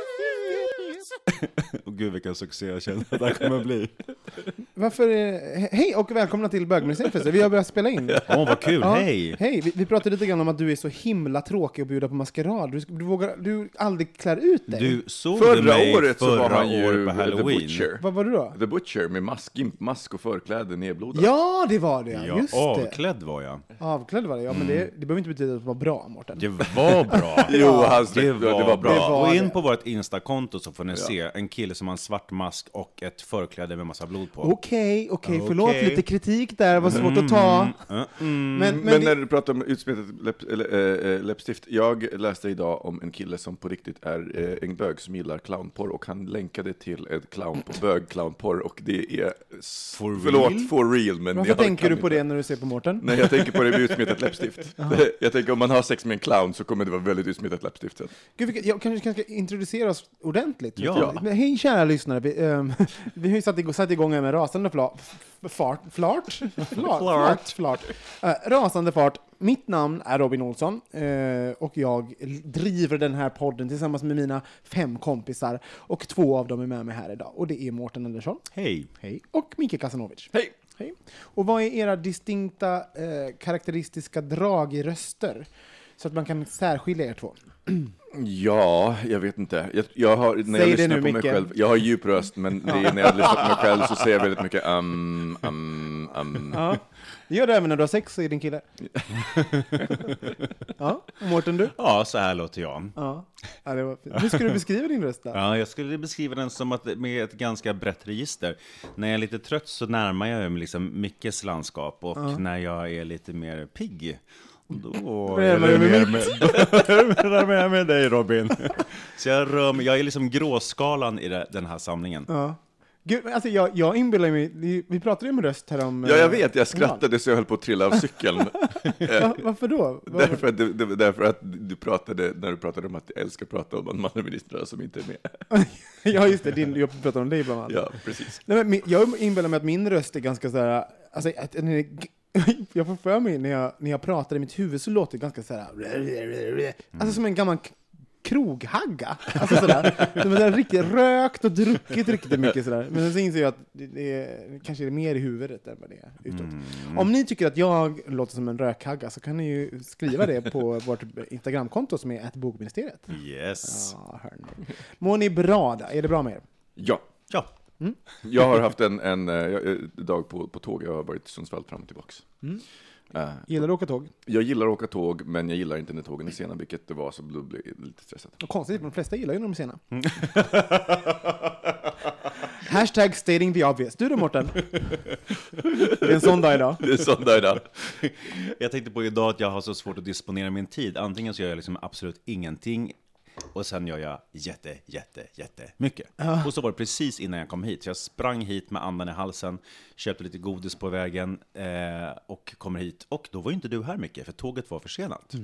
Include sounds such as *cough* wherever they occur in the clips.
*laughs* Och gud vilken succé jag känner att det här kommer bli. Varför, he- hej och välkomna till Bögmuseet Vi har börjat spela in. *laughs* Åh vad kul, Ja, hej! Hej, vi, vi pratade lite grann om att du är så himla tråkig att bjuda på maskerad. Du, du, vågar, du aldrig klär ut dig. Du såg du Förra mig året så förra var han ju året på The halloween? Butcher. Vad var du då? The Butcher med mask, gimpmask och förkläde nedblodad. Ja, det var det. Ja, Just det. avklädd var jag. Avklädd var det. Ja, men det, det behöver inte betyda att det var bra, Mårten. Det var bra. *laughs* Jo, hans, Det var, det var bra. Var Gå in på vårt instakonto så får ni se en kille som har en svart mask och ett förkläde med massa blod på. Okej, okej, förlåt. Okej. Lite kritik där, var svårt att ta. Mm, mm. Men, men, Men när du pratar om utsmetat läpp, eller, äh, äh, läppstift, jag läste idag om en kille som på riktigt är äh, en bög som gillar clownporr och han länkade till ett clown, bög-clownporr och det är, s- For förlåt, real? for real, men varför jag tänker kan du på inte. det när du ser på Mårten? Nej, jag tänker på det med utsmetat läppstift. *laughs* jag tänker om man har sex med en clown så kommer det vara väldigt utsmetat läppstift sen. Gud, vilket- jag kanske kanske ska introducera oss ordentligt. Ja. Men Hej kära lyssnare. Vi, ehm, *laughs* vi har ju satt igång, satt igång med rasande fla, f- fart, flart? *laughs* Flart? Flart. flart. Eh, rasande fart. Mitt namn är Robin Olsson eh, och jag driver den här podden tillsammans med mina fem kompisar och två av dem är med mig här idag. Och det är Mårten Andersson. Hej. Hej. Och Mikael Kasanovic. Hej! Hej. Och vad är era distinkta eh, karaktäristiska drag i röster? Så att man kan särskilja er två. Ja, jag vet inte. Jag, jag har, när Säg jag lyssnar nu, på mig Micke. själv, jag har djup röst, men det är när jag lyssnar på mig *laughs* själv så säger jag väldigt mycket um, um, um. Ja. Det gör du även när du har sex, säger din kille. *laughs* ja, och Mårten du? Ja, så här låter jag. Ja. ja det var fint. Hur ska du beskriva din röst då? Ja, jag skulle beskriva den som att med ett ganska brett register. När jag är lite trött så närmar jag mig liksom Mickes landskap och när jag är lite mer pigg då du mig mer med, *laughs* då närmar jag med dig Robin. *laughs* Så jag, rör mig, jag är liksom gråskalan i det- den här samlingen. Ja. Gud, alltså jag, jag inbillar mig, vi, pratade ju om röst här om... Ja, jag eh, vet, jag skrattade så jag höll på att trilla av cykeln. *laughs* Va, varför då? Va, därför, att, det, det, därför att du pratade, när du pratade om att jag älskar att prata om de andra ministrarna som inte är med. ja, just det, din, jag pratar om dig bland annat. Ja, precis. Nej, men jag inbillar mig att min röst är ganska så här, alltså, att den är, *laughs* jag får för mig när jag, när jag pratar i mitt huvud så låter det ganska så här, alltså som en gammal kroghagga. Alltså sådär. Som är där riktigt rökt och druckit riktigt mycket sådär. Men sen inser jag att det det är, kanske är mer i huvudet än vad det är utåt. Om ni tycker att jag låter som en rökhagga så kan ni ju skriva det på *laughs* vårt Instagramkonto som är bokministeriet. Yes. Ja, hörni. Mår ni bra där? Är det bra med er? Ja, Ja. *laughs* jag har haft en, en eh, dag på, på tåg, jag har varit i Sundsvall fram och tillbaks. Eh, Gillar du att åka tåg? jag gillar att åka tåg, men jag gillar inte när tågen är sena, vilket det var, så då blir jag lite stressad. Och konstigt, för de flesta gillar ju när de är sena. *laughs* Hashtag stating the obvious. Du då Mårten? Det är en sån dag idag. *laughs* Det är sån dag idag. Jag tänkte på idag att jag har så svårt att disponera min tid. Antingen så gör jag liksom absolut ingenting och sen gör jag jätte, jätte, jätte mycket. Och så var det precis innan jag kom hit. Så jag sprang hit med andan i halsen, köpte lite godis på vägen eh, och kommer hit. Och då var ju inte du här mycket, för tåget var försenat.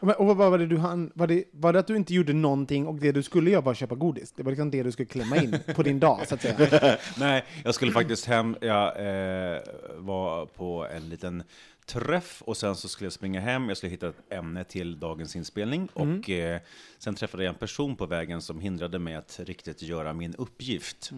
Och, och vad var det du hann, var det, var det att du inte gjorde någonting och det du skulle göra var att köpa godis? Det var liksom det du skulle klämma in på din dag, så att säga. *laughs* Nej, jag skulle faktiskt hem. Jag eh, var på en liten träff och sen så skulle jag springa hem. Jag skulle hitta ett ämne till dagens inspelning. Och eh, sen träffade jag en person på vägen som hindrade mig att riktigt göra min uppgift.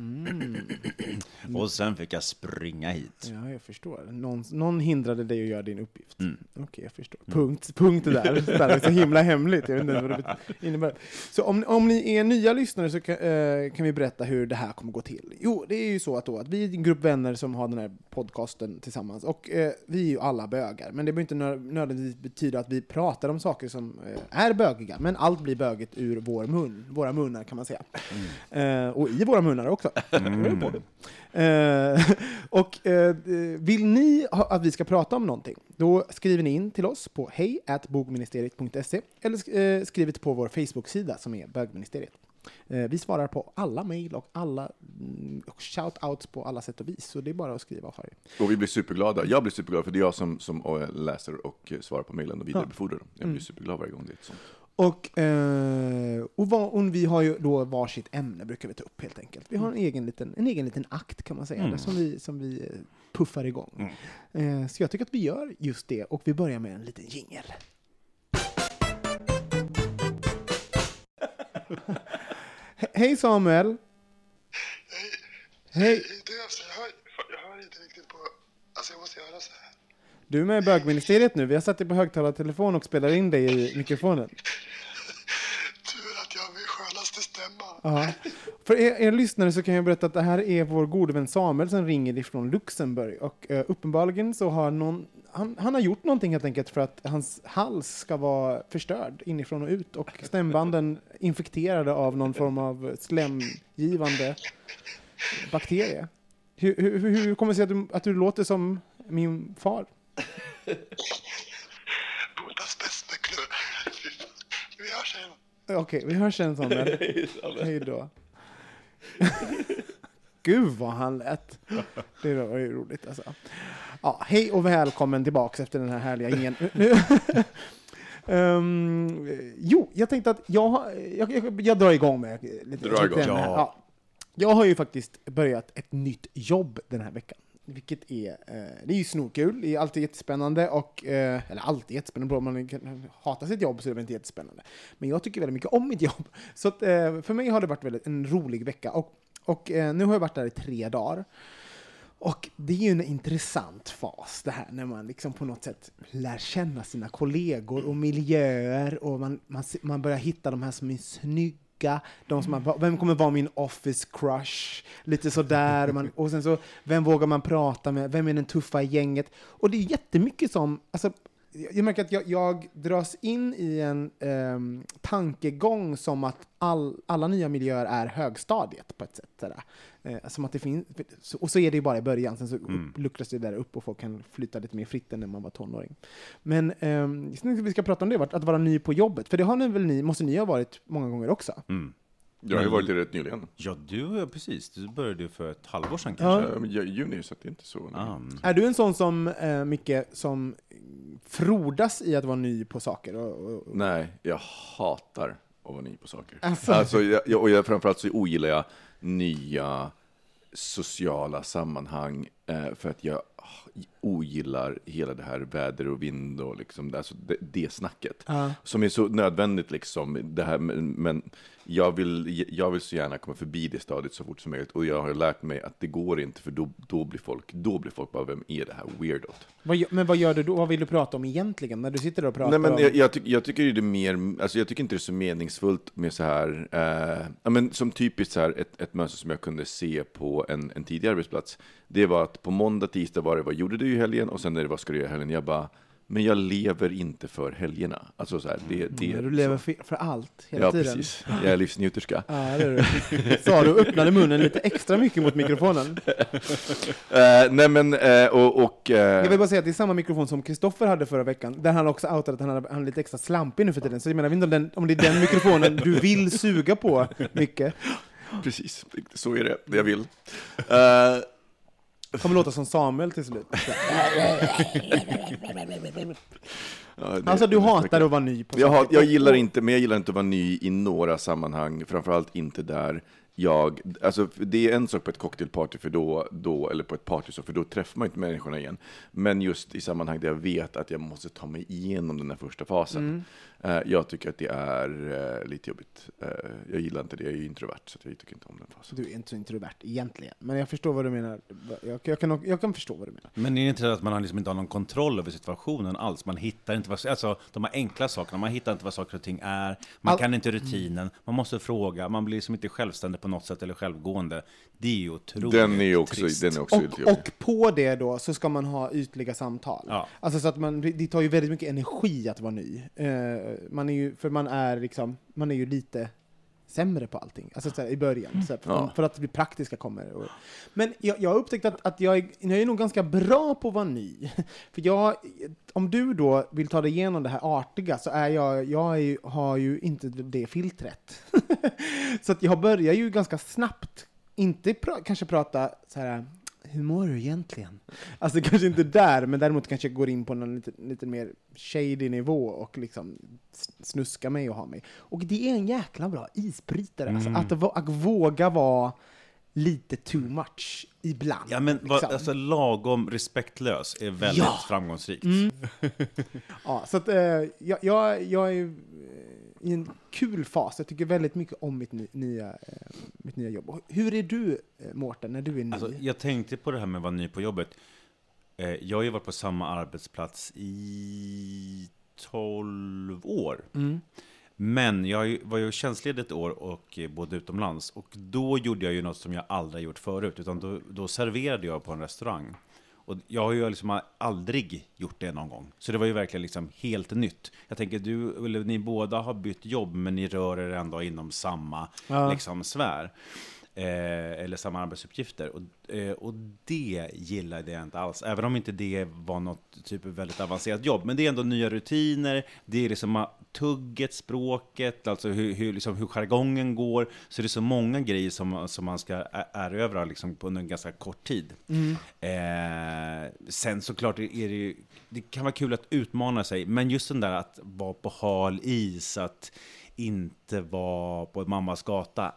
*clears throat* och sen fick jag springa hit. Ja, jag förstår. Någon, någon hindrade dig att göra din uppgift. Mm. Okej, jag förstår. Punkt, punkt det där. *laughs* Det där är så himla hemligt. Jag vet inte vad det innebär. Så om, om ni är nya lyssnare så kan, eh, kan vi berätta hur det här kommer gå till. Jo, det är ju så att, då, att vi är en grupp vänner som har den här podcasten tillsammans. Och eh, vi är ju alla bögar. Men det behöver inte nö- nödvändigtvis betyda att vi pratar om saker som eh, är bögiga. Men allt blir bögigt ur vår mun, våra munnar kan man säga. Eh, och i våra munnar också. *laughs* På. Eh, *laughs* och vill ni ha, att vi ska prata om någonting, då skriver ni in till oss på hej eller sk- skriver på vår Facebook-sida som är bögministeriet. Eh, vi svarar på alla mejl och alla mm, och shout-outs på alla sätt och vis, så det är bara att skriva och ha det. Och vi blir superglada. Jag blir superglad för det är jag som, som eh, läser och eh, svarar på mejlen och vidarebefordrar dem. Jag blir Mm. superglad varje gång det är ett sånt. Och, eh, och, vad, och vi har ju då varsitt ämne, brukar vi ta upp helt enkelt. Vi har en egen liten, en egen liten akt kan man säga, Mm. som, vi, som vi puffar igång. Eh, så jag tycker att vi gör just det, och vi börjar med en liten jingel. *laughs* He- Hej Samuel! Hej! Du, alltså, jag, hör, jag hör inte riktigt på... Alltså jag måste göra så här. Du är med i bögministeriet nu. Vi har satt dig på högtalartelefon och spelar in dig i mikrofonen. *laughs* Tur att jag har min skönaste stämma. Ja. För er, er lyssnare så kan jag berätta att det här är vår gode vän Samuel som ringer ifrån Luxemburg. Och eh, uppenbarligen så har någon, han, han har gjort någonting helt enkelt för att hans hals ska vara förstörd inifrån och ut och stämbanden *laughs* infekterade av någon form av slemgivande bakterie. Hur, hur, hur kommer det sig att du, att du låter som min far? Botas bäst med klur. Fy fan. Vi hörs sen. Okej, vi hörs sen Samuel. *laughs* Hej då. *laughs* Gud vad han lät. Det var ju roligt alltså. Ja, hej och välkommen tillbaks efter den här härliga ingen. *laughs* Ehm, jo, jag tänkte att jag, jag, jag, jag drar igång med lite, Dra igång. Ja. Ja. Jag har ju faktiskt börjat ett nytt jobb den här veckan. Vilket är, eh, det är ju snorkul, det är alltid jättespännande och, eh, eller alltid jättespännande, om man hatar sitt jobb så är det väl inte jättespännande. Men jag tycker väldigt mycket om mitt jobb. Så att, eh, för mig har det varit väldigt, en rolig vecka och, och eh, nu har jag varit där i tre dagar. Och det är ju en intressant fas det här när man liksom på något sätt lär känna sina kollegor och miljöer och man, man, man börjar hitta de här som är snygga, de som man, vem kommer vara min office crush? Lite sådär. Man, och sen så, vem vågar man prata med? Vem är den tuffa i gänget? Och det är jättemycket som, alltså, jag märker att jag, jag dras in i en ehm, tankegång som att all, alla nya miljöer är högstadiet på ett sätt. Sådär. Eh, som att det finns, och så är det ju bara i början, sen så upp, luckras det där upp och folk kan flytta lite mer fritt än när man var tonåring. Men att vi ska prata om det, att vara ny på jobbet, för det har ni väl ni, måste ni ha varit många gånger också? Mm. Jag har ju varit det rätt nyligen. Ja, du, precis. Du började ju för ett halvår sedan kanske. Ja. men jag- juni, så att det är inte så. Ah. Är du en sån som, eh, Micke, som frodas i att vara ny på saker? Och, och, och, Nej, jag hatar att vara ny på saker. Alltså. Alltså, jag, jag, och jag, framförallt så ogillar jag nya sociala sammanhang eh, för att jag ogillar hela det här väder och vind och liksom, alltså det, det snacket. Som är så nödvändigt liksom, det här, men, men jag, vill, jag vill så gärna komma förbi det stadiet så fort som möjligt och jag har lärt mig att det går inte för då, då blir folk, då blir folk bara, vem är det här weirdot? Men vad gör du då? Vad vill du prata om egentligen? När du sitter där och pratar Nej, men om... jag, jag, tyck, jag tycker det är mer, alltså jag tycker inte det är så meningsfullt med så här, eh, ja, men som typiskt så här ett, ett mönster som jag kunde se på en, en tidigare arbetsplats. Det var att på måndag, tisdag var det vad gjorde du i helgen och sen när det vad ska du göra i helgen? Jag bara, men jag lever inte för helgerna. Alltså så här, det, det När du lever för, för allt hela Ja, tiden. precis. Jag är livsnjuterska. *laughs* Ja, det är du. Sa du öppnade munnen lite extra mycket mot mikrofonen. *laughs* Eh, nej men, eh, och, och eh, Jag vill bara säga att det är samma mikrofon som Kristoffer hade förra veckan, där han också outade att han, hade, han är lite extra slampig nu för tiden. Så jag menar, jag vet inte om, den, om det är den mikrofonen du vill suga på mycket. *laughs* precis, så är det, jag vill. Eh, kommer låta som Samuel till slut. ja, det- Alltså du det- hatar att vara ny på Jag, saker. jag gillar inte, men jag gillar inte att vara ny i några sammanhang, framförallt inte där jag, alltså det är en sak på ett cocktailparty för då, då, eller på ett party så, för då träffar man inte människorna igen. Men just i sammanhang där jag vet att jag måste ta mig igenom den här första fasen. Eh, jag tycker att det är eh, lite jobbigt. Eh, jag gillar inte det, jag är ju introvert så jag tycker inte om den fasen. Du är inte så introvert egentligen, men jag förstår vad du menar. Jag, jag, kan, jag kan förstå vad du menar. Men är det inte det att man har liksom inte har någon kontroll över situationen alls? Man hittar inte vad, alltså de här enkla sakerna, man hittar inte vad saker och ting är, man All- kan inte rutinen, man måste fråga, man blir liksom inte självständig på något sätt eller självgående. Det är ju otroligt Den är också, trist. den är också Och, och på det då så ska man ha ytliga samtal. Ja. Alltså så att man, det tar ju väldigt mycket energi att vara ny. Man är ju, för man är liksom, man är ju lite sämre på allting, alltså så här, i början. Så här, för, Ja. för att det praktiska kommer. Och, men jag, jag har upptäckt att, att jag, är, jag är nog ganska bra på att vara ny. *laughs* För jag, om du då vill ta dig igenom det här artiga så är jag, jag är, ju- har ju inte det filtret. *laughs* så att jag börjar ju ganska snabbt, inte pra, kanske prata så här hur mår du egentligen? Alltså kanske inte där, men däremot kanske jag går in på någon lite, lite mer shady nivå och liksom snuska mig och ha mig. Och det är en jäkla bra isbrytare, alltså att, vå- att våga vara lite too much ibland. Ja men vad, liksom. alltså, lagom respektlös är väldigt Ja. framgångsrikt. *laughs* Ja, så att, eh, jag, jag, jag är eh, i en kul fas. Jag tycker väldigt mycket om mitt, ny, nya, eh, mitt nya jobb. Hur är du, eh, Mårten, när du är ny? Alltså, jag tänkte på det här med att vara ny på jobbet. Eh, jag har ju varit på samma arbetsplats i 12 år. Men jag var ju tjänstledig ett år och bodde utomlands. Och då gjorde jag ju något som jag aldrig gjort förut. Utan då, då serverade jag på en restaurang. Och jag har ju liksom aldrig gjort det någon gång. Så det var ju verkligen liksom helt nytt. Jag tänker, du, eller ni båda har bytt jobb, men ni rör er ändå inom samma Ja. liksom, sfär. Eh, eller samma arbetsuppgifter. Och, eh, och det gillade jag inte alls. Även om inte det var något typ av väldigt avancerat jobb. Men det är ändå nya rutiner, det är liksom ah, tugget, språket, alltså hur, hur, liksom, hur jargongen går. Så det är så många grejer som, som man ska erövra liksom, på en ganska kort tid. Eh, sen såklart är det ju, det kan vara kul att utmana sig, men just den där att vara på hal is, att inte vara på mammas gata,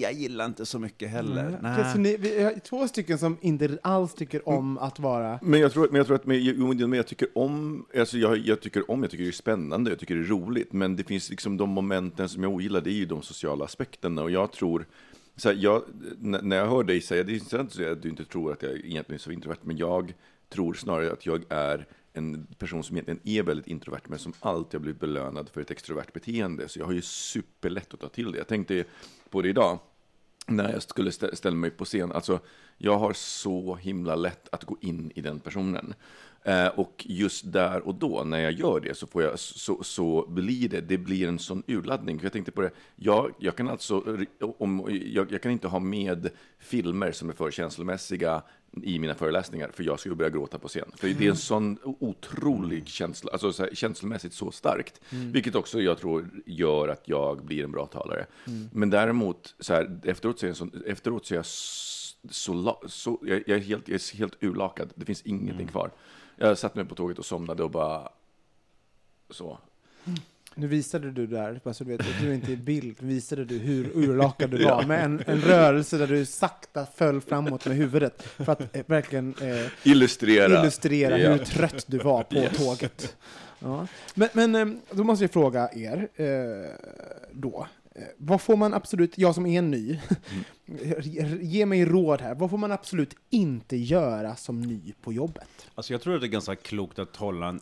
jag gillar inte så mycket heller. Okej, så ni, vi har två stycken som inte alls tycker om att vara... Men jag tror, men jag tror att men, jo, men jag tycker om, alltså jag, jag tycker om, jag tycker det är spännande, jag tycker det är roligt, men det finns liksom de momenten som jag ogillar, det är ju de sociala aspekterna, och jag tror, så här, jag, när jag hör dig säga, det är att säga att du inte tror att jag egentligen är så introvert, men jag tror snarare att jag är en person som egentligen är väldigt introvert, men som alltid har blivit belönad för ett extrovert beteende, så jag har ju superlätt att ta till det. Jag tänkte på det idag, när jag skulle ställa mig på scen. Alltså, jag har så himla lätt att gå in i den personen. Eh, och just där och då, när jag gör det, så, får jag, så, så blir det, det blir en sån urladdning. För jag tänkte på det, jag, jag kan alltså, om, jag, jag kan inte ha med filmer som är för känslomässiga i mina föreläsningar, för jag skulle börja gråta på scen. För det är en sån otrolig känsla, alltså så här, känslomässigt så starkt, vilket också jag tror gör att jag blir en bra talare. Men däremot, så här, efteråt, så är jag, så, efteråt så är jag så, så jag, jag, är helt, jag är helt urlakad, det finns ingenting kvar. Jag satt mig på tåget och somnade och bara så. Nu visade du där, bara så du vet, att du är inte i bild, visade du hur *laughs* urlakad du var med en, en rörelse där du sakta föll framåt med huvudet för att eh, verkligen eh, Illustrera. illustrera Ja. hur trött du var på Yes. tåget. Ja. Men, men eh, då måste jag fråga er eh, då. Eh, Vad får man absolut, jag som är ny, *laughs* ge mig råd här. Vad får man absolut inte göra som ny på jobbet? Alltså jag tror att det är ganska klokt att hålla en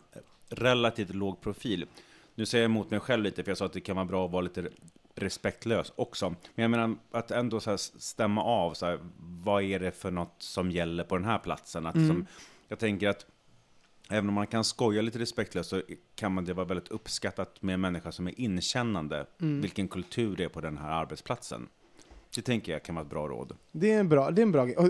relativt låg profil. Nu säger jag emot mig själv lite, för jag sa att det kan vara bra att vara lite respektlös också. Men jag menar att ändå så stämma av, så här, vad är det för något som gäller på den här platsen? Att som, jag tänker att även om man kan skoja lite respektlöst så kan man det vara väldigt uppskattat med en människa som är inkännande, vilken kultur det är på den här arbetsplatsen. Det tänker jag kan vara ett bra råd. Det är en bra, det är en bra grej. Och,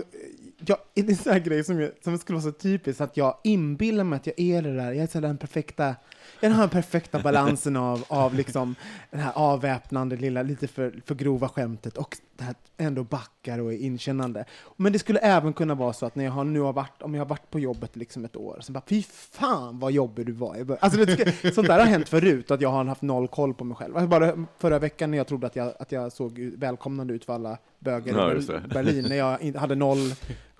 jag, det är en sån här grej som, jag, som skulle vara så typiskt, att jag inbillar mig att jag är det där, jag är så den perfekta den har den perfekta balansen av, av liksom den här avväpnande lilla, lite för, för grova skämtet och det här ändå backar och är inkännande. Men det skulle även kunna vara så att när jag har, nu har varit, om jag har varit på jobbet liksom ett år, så bara fy fan vad jobbig du var. i början." Alltså, det, sånt där har hänt förut, att jag har haft noll koll på mig själv. Alltså, bara förra veckan när jag trodde att jag, att jag såg välkomnande ut för alla böger Ja, i Berlin, när jag hade noll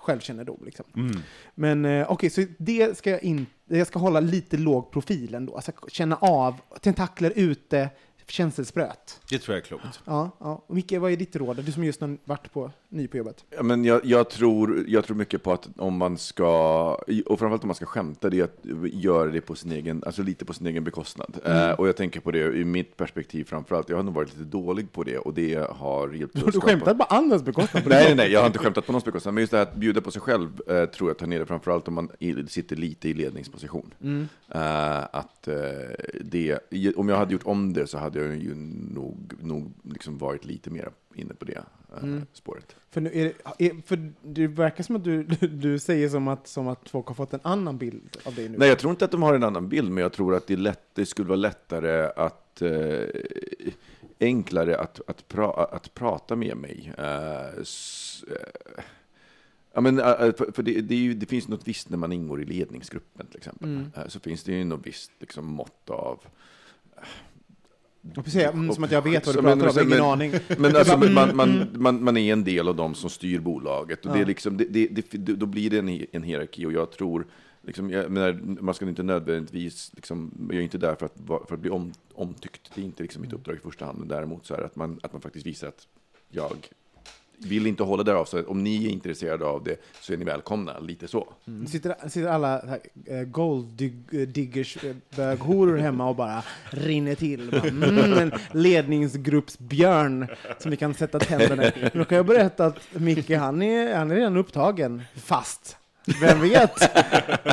självkännedom. Liksom. Mm. Men eh, okej, så det ska jag inte, jag ska hålla lite låg profil ändå. Alltså känna av, tentakler ute, känselspröt. Det tror jag är klokt. Ja, ja. Och Micke, vad är ditt råd? Du som just har varit på, ny på jobbet. Ja, men jag, jag, tror, jag tror mycket på att om man ska, och framförallt om man ska skämta, det är att göra det på sin egen, alltså lite på sin egen bekostnad. Mm. Eh, och jag tänker på det i mitt perspektiv framförallt, jag har nog varit lite dålig på det och det har hjälpt Du skapa- skämtar på andras bekostnad. på *laughs* Nej, nej, nej, jag har inte skämtat på någons bekostnad, men just det här att bjuda på sig själv eh, tror jag tar ner det, framförallt om man sitter lite i ledningsposition. Mm. Eh, att eh, det, om jag hade gjort om det så hade jag ju nog, nog liksom varit lite mer inne på det eh, Mm. spåret. För, nu är det, är, för det verkar som att du, *laughs* du säger som att, som att folk har fått en annan bild av dig nu. Nej, jag tror inte att de har en annan bild, men jag tror att det, lätt, det skulle vara lättare att eh, enklare att, att, pra, att prata med mig. Eh, s, eh, ja, men, eh, för för det, det, ju, det finns något visst när man ingår i ledningsgruppen till exempel. Mm. Eh, så finns det ju något visst liksom, mått av Säga, mm, som att jag vet vad du pratar men- om, ingen men- aning. Men alltså, bara, man, mm, man, man, man är en del av dem som styr bolaget. Och det Ja. är liksom, det, det, det, då blir det en, en hierarki. Och jag tror, liksom, jag menar, man ska inte nödvändigtvis, liksom, jag är inte där för att, för att bli om, omtyckt. Det är inte liksom mitt uppdrag i första hand. Men däremot så är det att man, att man faktiskt visar att jag vill inte hålla därav. Så om ni är intresserade av det så är ni välkomna. Lite så. Mm. Sitter, sitter alla här, eh, gold dig- diggers eh, böghoror hemma och bara rinner till. Bara, mm, en ledningsgruppsbjörn som vi kan sätta tänderna i. Då kan jag berätta att Micke, han är, han är redan upptagen. Fast. Vem vet?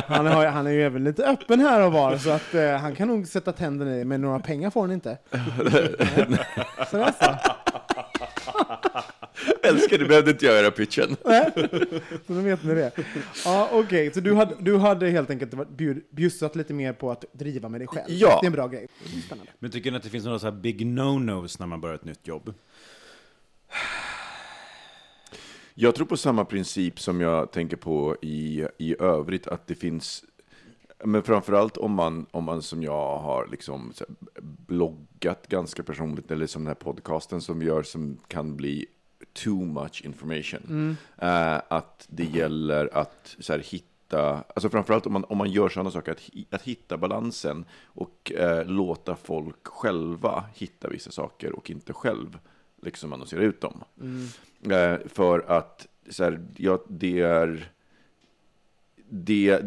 Han, har, han är ju även lite öppen här och var, så att eh, han kan nog sätta tänderna i, men några pengar får han inte. *laughs* Så det. *laughs* Älskar, du behövde inte göra pitchen. *laughs* Nej. Så då vet ni det. Ja, okej. Så du hade, du hade helt enkelt bjud, bjussat lite mer på att driva med dig själv? Ja. Det är en bra grej. Spännande. Men tycker ni att det finns några så här big no-nos när man börjar ett nytt jobb? Jag tror på samma princip som jag tänker på i, i övrigt, att det finns men framförallt om man, om man som jag har liksom bloggat ganska personligt, eller som den här podcasten som vi gör som kan bli too much information. Eh, att det gäller att så här, hitta, alltså framförallt om man, om man gör sådana saker, att, att hitta balansen och eh, låta folk själva hitta vissa saker och inte själv liksom annonsera ut dem. Eh, för att så här, ja, det är... Det,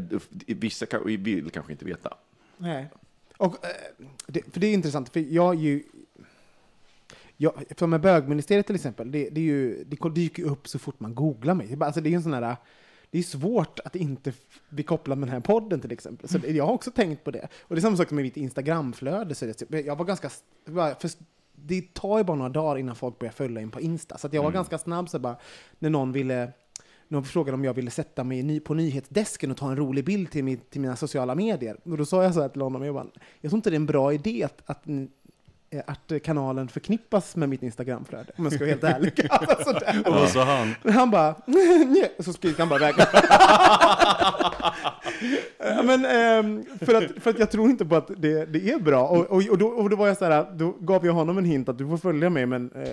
vissa kan, vill kanske inte veta. Nej. Och, det, för det är intressant, för jag är ju... Jag, för med bögministeriet till exempel, det, det, är ju, det dyker upp så fort man googlar mig. Alltså det är en sån här... Det är svårt att inte bli kopplad med den här podden till exempel. Så det, jag har också tänkt på det. Och det är samma sak med mitt Instagramflöde. Så det, jag var ganska... För det tar ju bara några dagar innan folk börjar följa in på Insta. Så jag var ganska snabb så bara, när någon ville någon frågade om jag ville sätta mig på nyhetsdesken och ta en rolig bild till, min, till mina sociala medier. Och då sa jag så här till honom, jag, bara, jag tror inte det är en bra idé att, att, att kanalen förknippas med mitt Instagramflöde, om jag ska vara helt ärlig. *laughs* Alltså. Och vad sa han? Han bara, *laughs* nej, så skrek han bara iväg. *laughs* Ja, Men, um, för, att, för att jag tror inte på att det, det är bra. Och, och, och, då, och då var jag så här, då gav jag honom en hint att du får följa mig, men eh,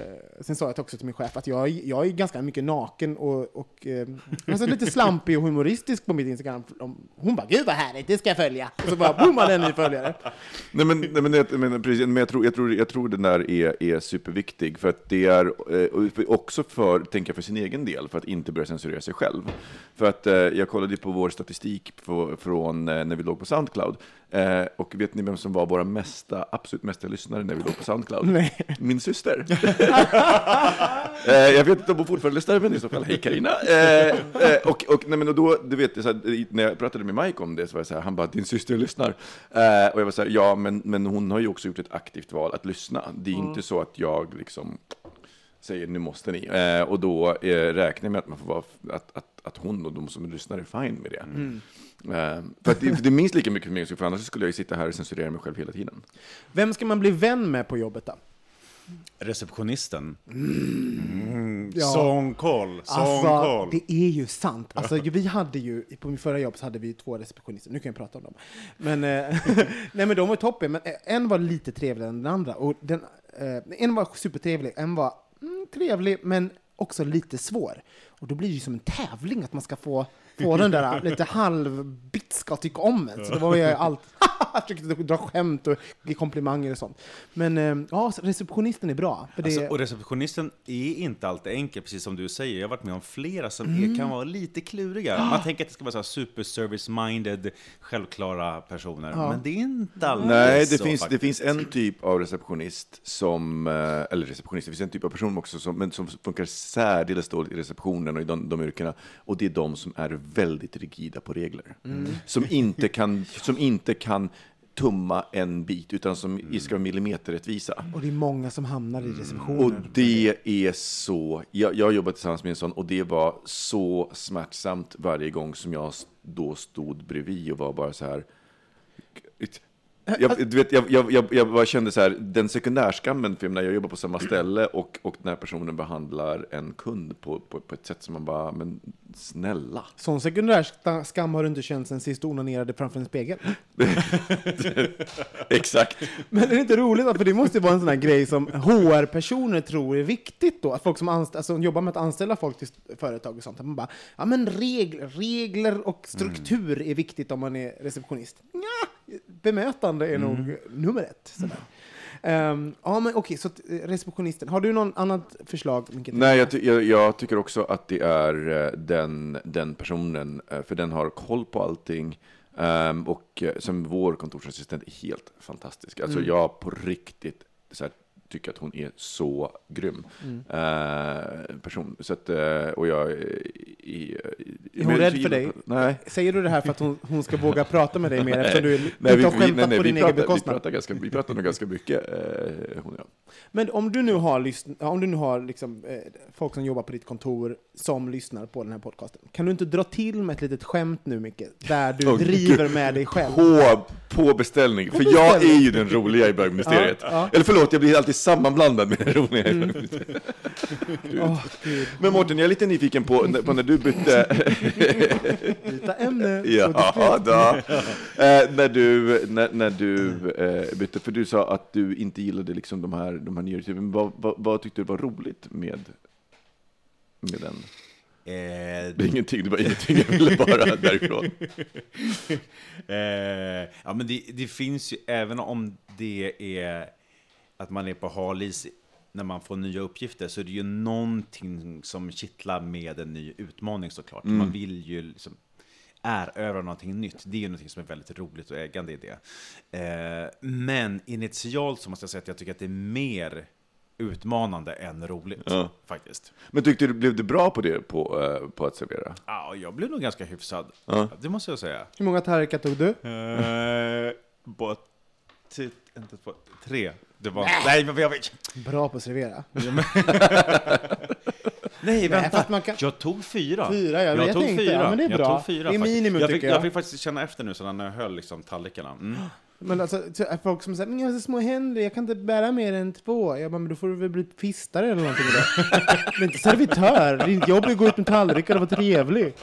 sen sa jag också till min chef att jag, är- jag är ganska mycket naken och, och eh, alltså lite slampig och humoristisk på mitt Instagram. Hon bara, gud vad härligt, det ska jag följa. Och så bara, boom, hade jag en ny följare. Nej, men, nej, men, jag- men, precis, men jag, tror, jag, tror, jag tror den där är, är superviktig, för att det är eh, också för, tänker jag, för sin egen del, för att inte börja censurera sig själv. För att eh, jag kollade på vår statistik på, från eh, när vi låg på Soundcloud, eh, och vet ni vem som var våra mesta, absolut mesta lyssnare när vi låg på Soundcloud? Nej. Min syster. *laughs* eh, jag vet inte om hon fortfarande lyssnar, men i så fall, hej Carina. Eh, eh, och, och, nej, men och då, du vet, här, när jag pratade med Mike om det, så var jag så här, han bara, din syster lyssnar. Eh, och jag var så här, ja, men, men hon har ju också gjort ett aktivt val att lyssna. Det är inte så att jag liksom säger nu måste ni. Eh, och då eh, räknar jag med att, man får vara, att, att, att hon och de som lyssnar är fine med det. Eh, för att det, för det är minst lika mycket meningsfullt, för annars skulle jag ju sitta här och censurera mig själv hela tiden. Vem ska man bli vän med på jobbet då? Receptionisten. Ja. Sångkoll, Alltså, det är ju sant. Alltså, *laughs* vi hade ju, på min förra jobb så hade vi två receptionister, nu kan jag prata om dem. Men, eh, *laughs* nej, men de var toppen, men en var lite trevligare än den andra. Och den, eh, en var supertrevlig, en var mm, trevlig, men också lite svår. Och då blir det ju som en tävling att man ska få, få den där lite halvbitska tycka om en. Så då var *laughs* jag allt, försökte dra skämt och ge komplimanger och sånt. Men eh, ja, receptionisten är bra. För det, Alltså, och receptionisten är inte alltid enkel, precis som du säger. Jag har varit med om flera som Mm. är, kan vara lite kluriga. Man tänker att det ska vara så här super service-minded, självklara personer. Men det är inte alltid Nej, det så finns, det finns en typ av receptionist som, eh, eller receptionist, det finns en typ av person också som, men som funkar särdeles dåligt i receptionen och i de, de yrkena. Och det är de som är väldigt rigida på regler. Som, inte kan, som inte kan tumma en bit, utan som ska vara millimeterrättvisa. och det är många som hamnar i receptionen. Och det är så, jag, jag jobbat tillsammans med en sån och det var så smärtsamt varje gång som jag då stod bredvid och var bara så här. Jag, du vet, jag, jag, jag, jag bara kände så här, den sekundärskammen, för när jag jobbar på samma ställe och, och den här personen behandlar en kund på, på, på ett sätt som man bara, men snälla. Sån sekundär sta- skam har du inte känt sen sist du onanerade framför en spegel. *laughs* Exakt. Men är det inte roligt? För det måste ju vara en sån här grej som HR-personer tror är viktigt då. Att folk som, anst- alltså, jobbar med att anställa folk till företag och sånt. Man bara, ja men regler, regler och struktur är viktigt om man är receptionist. Nja, bemötande är nog nummer ett. Sådär. Ehm, ja men okej, så att, eh, receptionisten. Har du någon annat förslag? Nej, jag, ty jag, jag tycker också att det är eh, den, den personen, eh, för den har koll på allting. ehm, och som vår kontorsassistent är helt fantastisk. Alltså Mm. jag på riktigt så här, tycker att hon är så grym Mm. eh, person. Så att, eh, och jag är... är, Är hon rädd för dig? Nej. Säger du det här för att hon, hon ska våga prata med dig mer *laughs* eftersom du Nej, inte vi, har vi, skämtat nej, nej, på din egen pratar, vi, bekostnad? pratar ganska, vi pratar nog ganska mycket, eh, hon och jag. Men om du nu har, om du nu har liksom, eh, folk som jobbar på ditt kontor som lyssnar på den här podcasten, kan du inte dra till med ett litet skämt nu, Micke? Där du *laughs* Åh, driver med dig själv. På, på beställning, för jag är ju den roliga i bögministeriet. *laughs* Ja, ja. Eller förlåt, jag blir alltid sammanblandad med den roliga *laughs* Gud. Men Mårten, jag är lite nyfiken på, på när du bytte... *laughs* Byta ämne. ja, då. Eh, när du, när, när du eh, bytte, för du sa att du inte gillade liksom de här, de här nya typen. Vad, vad, vad tyckte du var roligt med, med den? Eh, Det är ingenting, det var ingenting, jag ville bara *laughs* därifrån. Eh, ja, men det, det finns ju, även om det är att man är på hal is när man får nya uppgifter, så är det ju någonting som kittlar med en ny utmaning såklart. Man vill ju liksom erövra någonting nytt. Det är ju någonting som är väldigt roligt och ägande i det. Eh, men initialt så måste jag säga att jag tycker att det är mer utmanande än roligt, Ja. faktiskt. Men tyckte du, blev du bra på det, på, eh, på att servera? Ja, jag blev nog ganska hyfsad. Ja. Det måste jag säga. Hur många tallrikar tog du? Eh, *laughs* ty- inte två, tre. Det var... Nej, men jag vet... Bra på att servera. *laughs* Nej, vänta. fast man kan- Jag tog fyra. Fyra, ja, jag jag tog tänkte, fyra. ja, men det är jag bra. Tog fyra, Det är faktiskt. minimum, jag fick, tycker jag. jag fick faktiskt känna efter nu så när jag höll liksom tallrikarna. Mm. Men alltså, så är folk som säger men jag har så små händer, jag kan inte bära mer än två. Jag bara, men då får du väl bli fistare eller någonting då. *laughs* Är inte servitör. Ditt jobb är att gå ut med tallrikar och vara trevlig.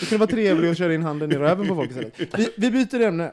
Du kan vara trevlig och köra in handen i röven på folk istället. Vi, vi byter ämne.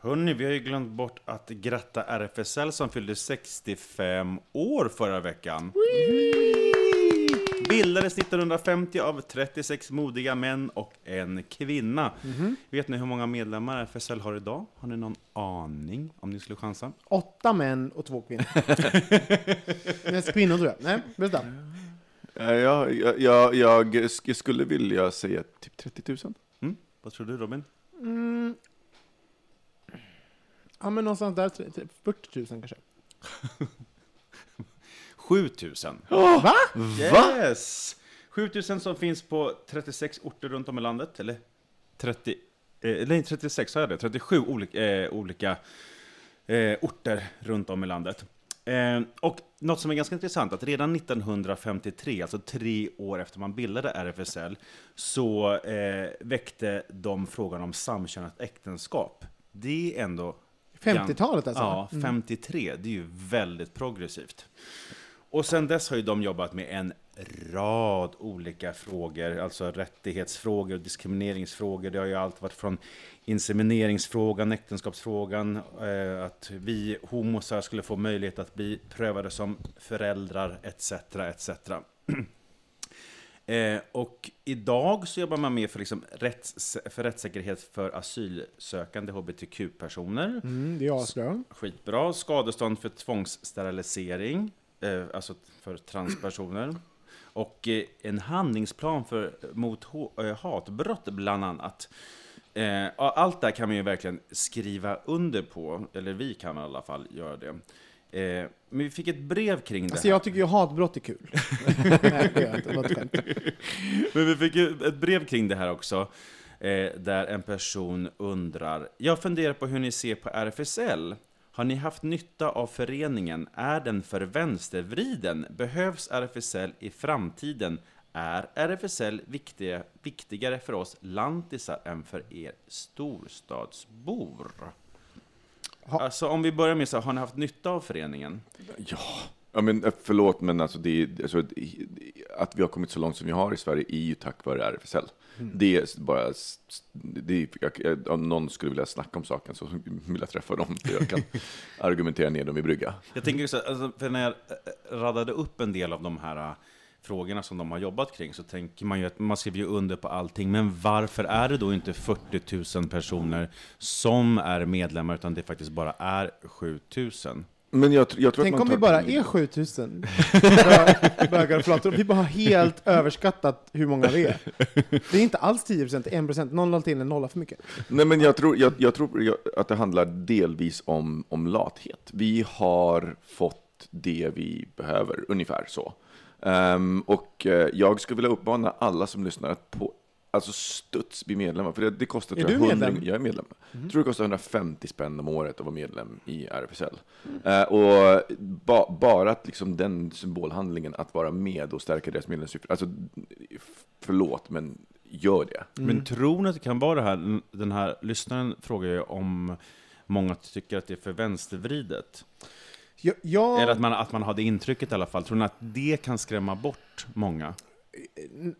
Hörni, vi har ju glömt bort att gratta RFSL som fyllde 65 år förra veckan. Bildades 1950 av 36 modiga män och en kvinna. Vet ni hur många medlemmar RFSL har idag? Har ni någon aning om ni skulle chansa? Åtta män och två kvinnor. *laughs* Mest kvinnor tror jag. Nej, berätta. Eh, Jag, jag, jag, jag sk- skulle vilja säga typ 30 000. Mm? Vad tror du Robin? Mm. Ja, men någonstans där, tre- tre- 40 000 kanske. *laughs* 7000. Va? Yes! 7000 som finns på 36 orter runt om i landet, eller 30, eh, nej 36 sa jag det, 37 olika, eh, olika eh, orter runt om i landet. Eh, och något som är ganska intressant, att redan 1953, alltså tre år efter man bildade RFSL, så eh, väckte de frågan om samkönat äktenskap. Det är ändå... 50-talet alltså? Ja, 53. Det är ju väldigt progressivt. Och sen dess har ju de jobbat med en rad olika frågor, alltså rättighetsfrågor och diskrimineringsfrågor. Det har ju allt varit från insemineringsfrågan, äktenskapsfrågan, eh, att vi homosar skulle få möjlighet att bli prövade som föräldrar, etc. etc. *clears throat* Eh, och idag så jobbar man med för, liksom rätts, för rättssäkerhet för asylsökande hbtq-personer. Mm, det är asbra. Skitbra. Skadestånd för tvångssterilisering, eh, alltså för transpersoner. Och eh, en handlingsplan för, mot eh, hatbrott, bland annat. Eh, allt det här kan man ju verkligen skriva under på, eller vi kan i alla fall göra det. Eh, men vi fick ett brev kring det Alltså här. jag tycker ju hatbrott är kul. Nej, det jag inte. Men vi fick ju ett brev kring det här också, eh, där en person undrar, jag funderar på hur ni ser på RFSL. Har ni haft nytta av föreningen? Är den för vänstervriden? Behövs RFSL i framtiden? Är RFSL viktiga, viktigare för oss lantisar än för er storstadsbor? Alltså om vi börjar med så här, har ni haft nytta av föreningen? Ja, ja men eh, förlåt, men alltså det, alltså, det- att vi har kommit så långt som vi har i Sverige är ju tack vare RFSL. Det är bara, det är, jag, om någon skulle vilja snacka om saken så vill jag träffa dem, för jag kan *laughs* argumentera ner dem i brygga. Jag tänker så, här, alltså, för när jag eh, radade upp en del av de här eh, frågorna som de har jobbat kring så tänker man ju att man skriver ju under på allting, men varför är det då inte 40 000 personer som är medlemmar, utan det faktiskt bara är 7 000? Men jag, jag tror Tänk att man om vi bara är 7000 *laughs* bö- bögar och flator. Vi bara har helt överskattat hur många vi är. Det är inte alls 10 procent, det är 1 procent. Någon la till en nolla för mycket. Nej, men jag tror, jag, jag tror att det handlar delvis om, om lathet. Vi har fått det vi behöver, ungefär så. Ehm, och eh, jag skulle vilja uppmana alla som lyssnar att på alltså studs bli medlemmar. För det, det kostar Är tror jag, du 100 medlem? Jag är medlem. Jag tror det kostar 150 spänn om året att vara medlem i RFSL. Eh, och ba, bara att liksom den symbolhandlingen att vara med och stärka deras medlemssyfte. Alltså, förlåt, men gör det. Men tror ni att det kan vara det här, den här lyssnaren frågar ju om många tycker att det är för vänstervridet. Jag, jag, Eller att man, att man har det intrycket i alla fall. Tror ni att det kan skrämma bort många?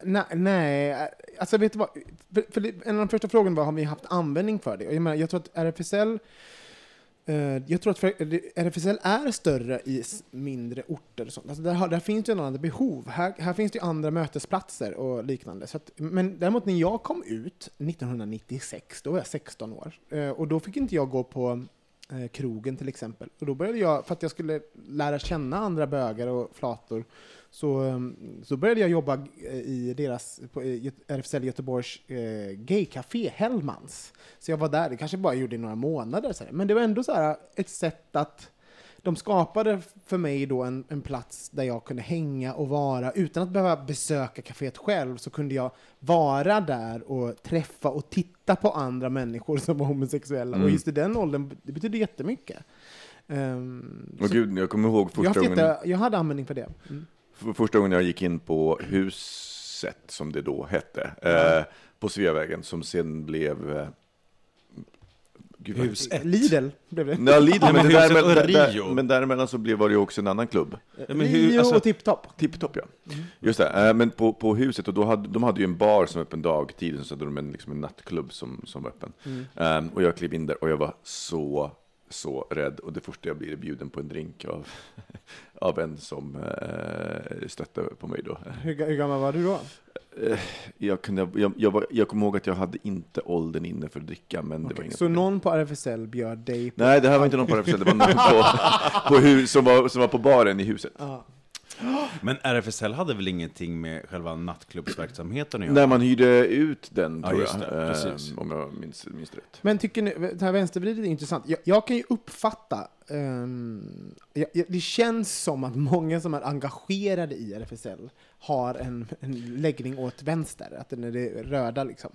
Nej, nej, alltså vet du vad? För, för en av de första frågorna var, har vi haft användning för det? Och Jag, menar, jag tror att RFSL eh, jag tror att RFSL är större i mindre orter. Och sånt. Alltså där, där finns det en annan behov. Här, här finns det andra mötesplatser och liknande. Att, men däremot när jag kom ut 1996, då var jag 16 år. Eh, och då fick inte jag gå på eh, krogen till exempel. Och då började jag, för att jag skulle lära känna andra bögar och flator, så, ehm, så började jag jobba eh, i deras, på RFSL Göteborgs eh, gaycafé, Hellmans. Så jag var där, det kanske bara gjorde i några månader, så här. men det var ändå så här ett sätt att de skapade för mig då en, en plats där jag kunde hänga och vara utan att behöva besöka kaféet själv så kunde jag vara där och träffa och titta på andra människor *laughs* som var homosexuella. Mm. Och just i den åldern, det betydde jättemycket. Um, Och gud, jag kommer ihåg jag, första haft gången, jätte, jag hade användning för det. Mm. för första gången jag gick in på huset, som det då hette, eh, på Sveavägen, som sen blev... Eh, gud. Lidl blev det. Ja, Lidl, men, men där, och där, men däremellan så blev, var det ju också en annan klubb. Ja, men hur- Rio alltså- och Tipptopp. Tipptopp, ja. Just det, eh, men på, på huset, och då hade, de hade ju en bar som var öppen dagtid, och så hade de en, liksom en nattklubb som, som var öppen. Eh, och jag klev in där och jag var så, så rädd. Och det första jag blir är bjuden på en drink av, *laughs* av en som eh, stötte på mig då. Hur, hur gammal var du då? Eh, jag, kunde, jag, jag, var, jag kommer ihåg att jag hade inte åldern inne för att dricka, men det var inget så problem. någon på RFSL bjöd dig på... Nej, det här var inte någon på RFSL, det var någon på, *laughs* på hus, som, var, som var på baren i huset. Ja. Men RFSL hade väl ingenting med själva nattklubbsverksamheten att göra? När man hyrde ut den, Ja, tror just jag, det, eh, precis. om jag minns, minns rätt. Men tycker ni, det här vänstervridet är intressant. Jag, jag kan ju uppfatta, ehm, jag, jag, det känns som att många som är engagerade i RFSL har en, en läggning åt vänster, att den är det röda liksom.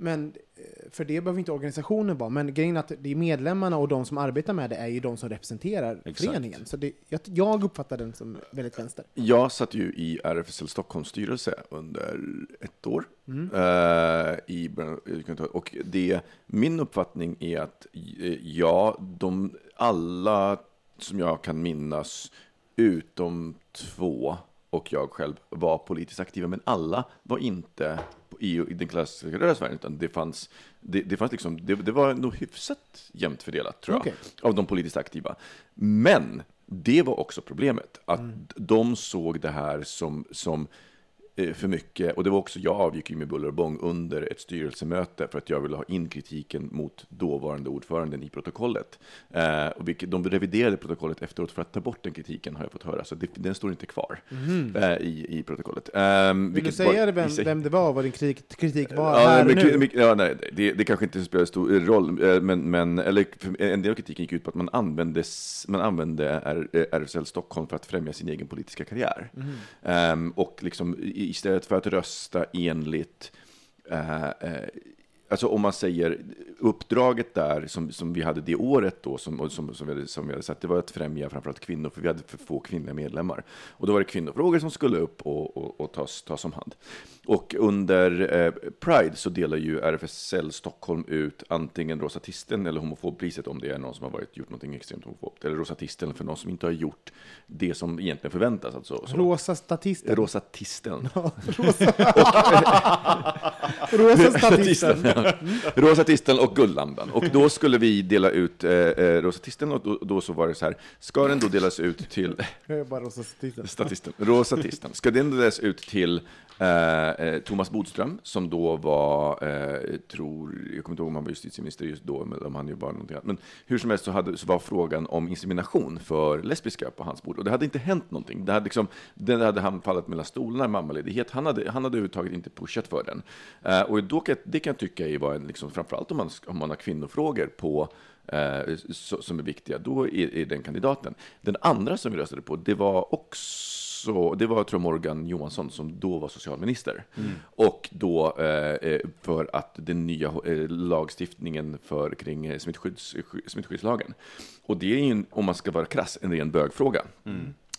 Men eh, för det behöver inte organisationen vara, men grejen är att det är medlemmarna och de som arbetar med det är ju de som representerar Exakt. föreningen. Så det, jag, jag uppfattar den som väldigt vänster. Jag satt ju i RFSL Stockholms styrelse under ett år. Mm. eh, i, och det, min uppfattning är att eh, ja, de, alla som jag kan minnas, utom två och jag själv, var politiskt aktiva, men alla var inte i, i den klassiska röda sfären, utan det fanns, det, det fanns liksom, det, det var nog hyfsat jämnt fördelat, tror jag, Okej. av de politiskt aktiva. Men det var också problemet, att de såg det här som, som för mycket, och det var också, jag avgick ju med buller och bång under ett styrelsemöte för att jag ville ha in kritiken mot dåvarande ordföranden i protokollet. Eh, och vilket, de reviderade protokollet efteråt för att ta bort den kritiken, har jag fått höra, så det, den står inte kvar eh, i, i protokollet. Eh, Vill du säga var- vem, sig- vem det var, vad din kritik, kritik var Ja, här men, och nu? men, ja, nej, det, det kanske inte spelar stor roll, eh, men, men eller, en del av kritiken gick ut på att man använde, man använde eh, RFSL Stockholm för att främja sin egen politiska karriär. Ehm, och liksom, i- istället för att rösta enligt eh, eh Alltså om man säger uppdraget där som, som vi hade det året då, som, som, som, vi hade, som vi hade sett, det var att främja framförallt kvinnor, för vi hade för få kvinnliga medlemmar. Och då var det kvinnofrågor som skulle upp och, och, och tas, tas om hand. Och under eh, Pride så delar ju RFSL Stockholm ut antingen Rosatisten eller homofobpriset om det är någon som har varit, gjort något extremt homofobt, eller Rosatisten för någon som inte har gjort det som egentligen förväntas. Alltså, så. Rosa statisten. Rosatisten. *laughs* *laughs* Rosa statisten. *laughs* Rosatisten och Guldlampan. Och då skulle vi dela ut eh, eh, Rosatisten och då, då så var det så här, ska den då delas ut till bara rosa statisten. statisten, Rosatisten, ska den delas ut till Eh, eh, Thomas Bodström som då var, eh, tror, jag kommer inte ihåg om han var justitieminister just då, men om han ju var någonting annat. Men hur som helst så, hade, så var frågan om insemination för lesbiska på hans bord. Och det hade inte hänt någonting. Det hade, liksom, det hade han fallit mellan stolarna, mammaledighet. Han hade, han hade överhuvudtaget inte pushat för den. Eh, och då kan, det kan jag tycka är var en, liksom, framförallt om man, om man har kvinnofrågor på eh, som är viktiga, då är, är den kandidaten. Den andra som vi röstade på, det var också, det var tror Morgan Johansson som då var socialminister. Och då eh, eh, för att den nya eh, lagstiftningen för, kring eh, smittskydds, sky- smittskyddslagen. Och det är ju, en, om man ska vara krass, en ren bögfråga.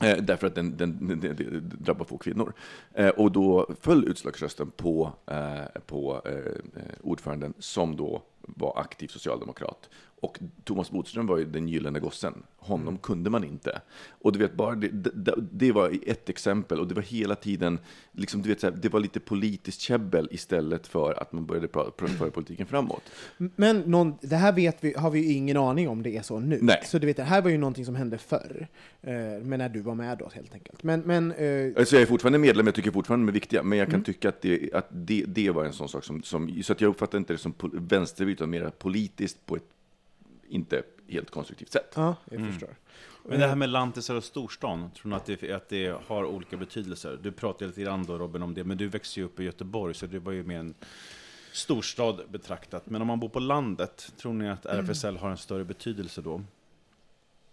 Eh, därför att den, den, den, den, drabbar få kvinnor. Eh, och då föll utslagsrösten på, eh, på eh, ordföranden som då var aktiv socialdemokrat. Och Thomas Bodström var ju den gyllene gossen. Honom kunde man inte. Och du vet, bara det, det, det var ett exempel. Och det var hela tiden, liksom, du vet, så här, det var lite politiskt käbbel istället för att man började föra politiken framåt. Men någon, det här vet vi, har vi ju ingen aning om det är så nu. Nej. Så du vet, det här var ju någonting som hände förr. Eh, men när du var med då helt enkelt. Men, men eh, Alltså jag är fortfarande medlem, jag tycker fortfarande de är viktiga, men jag kan tycka att, det, att det, det var en sån sak som, som så att jag uppfattar inte det som vänstervridet, utan mer politiskt på ett inte helt konstruktivt sätt. Ja, jag Mm. förstår. Men det här med lantisar och storstan, tror ni att det, att det har olika betydelser? Du pratade lite grann då Robin om det, men du växte ju upp i Göteborg, så det var ju mer en storstad betraktat. Men om man bor på landet, tror ni att RFSL har en större betydelse då?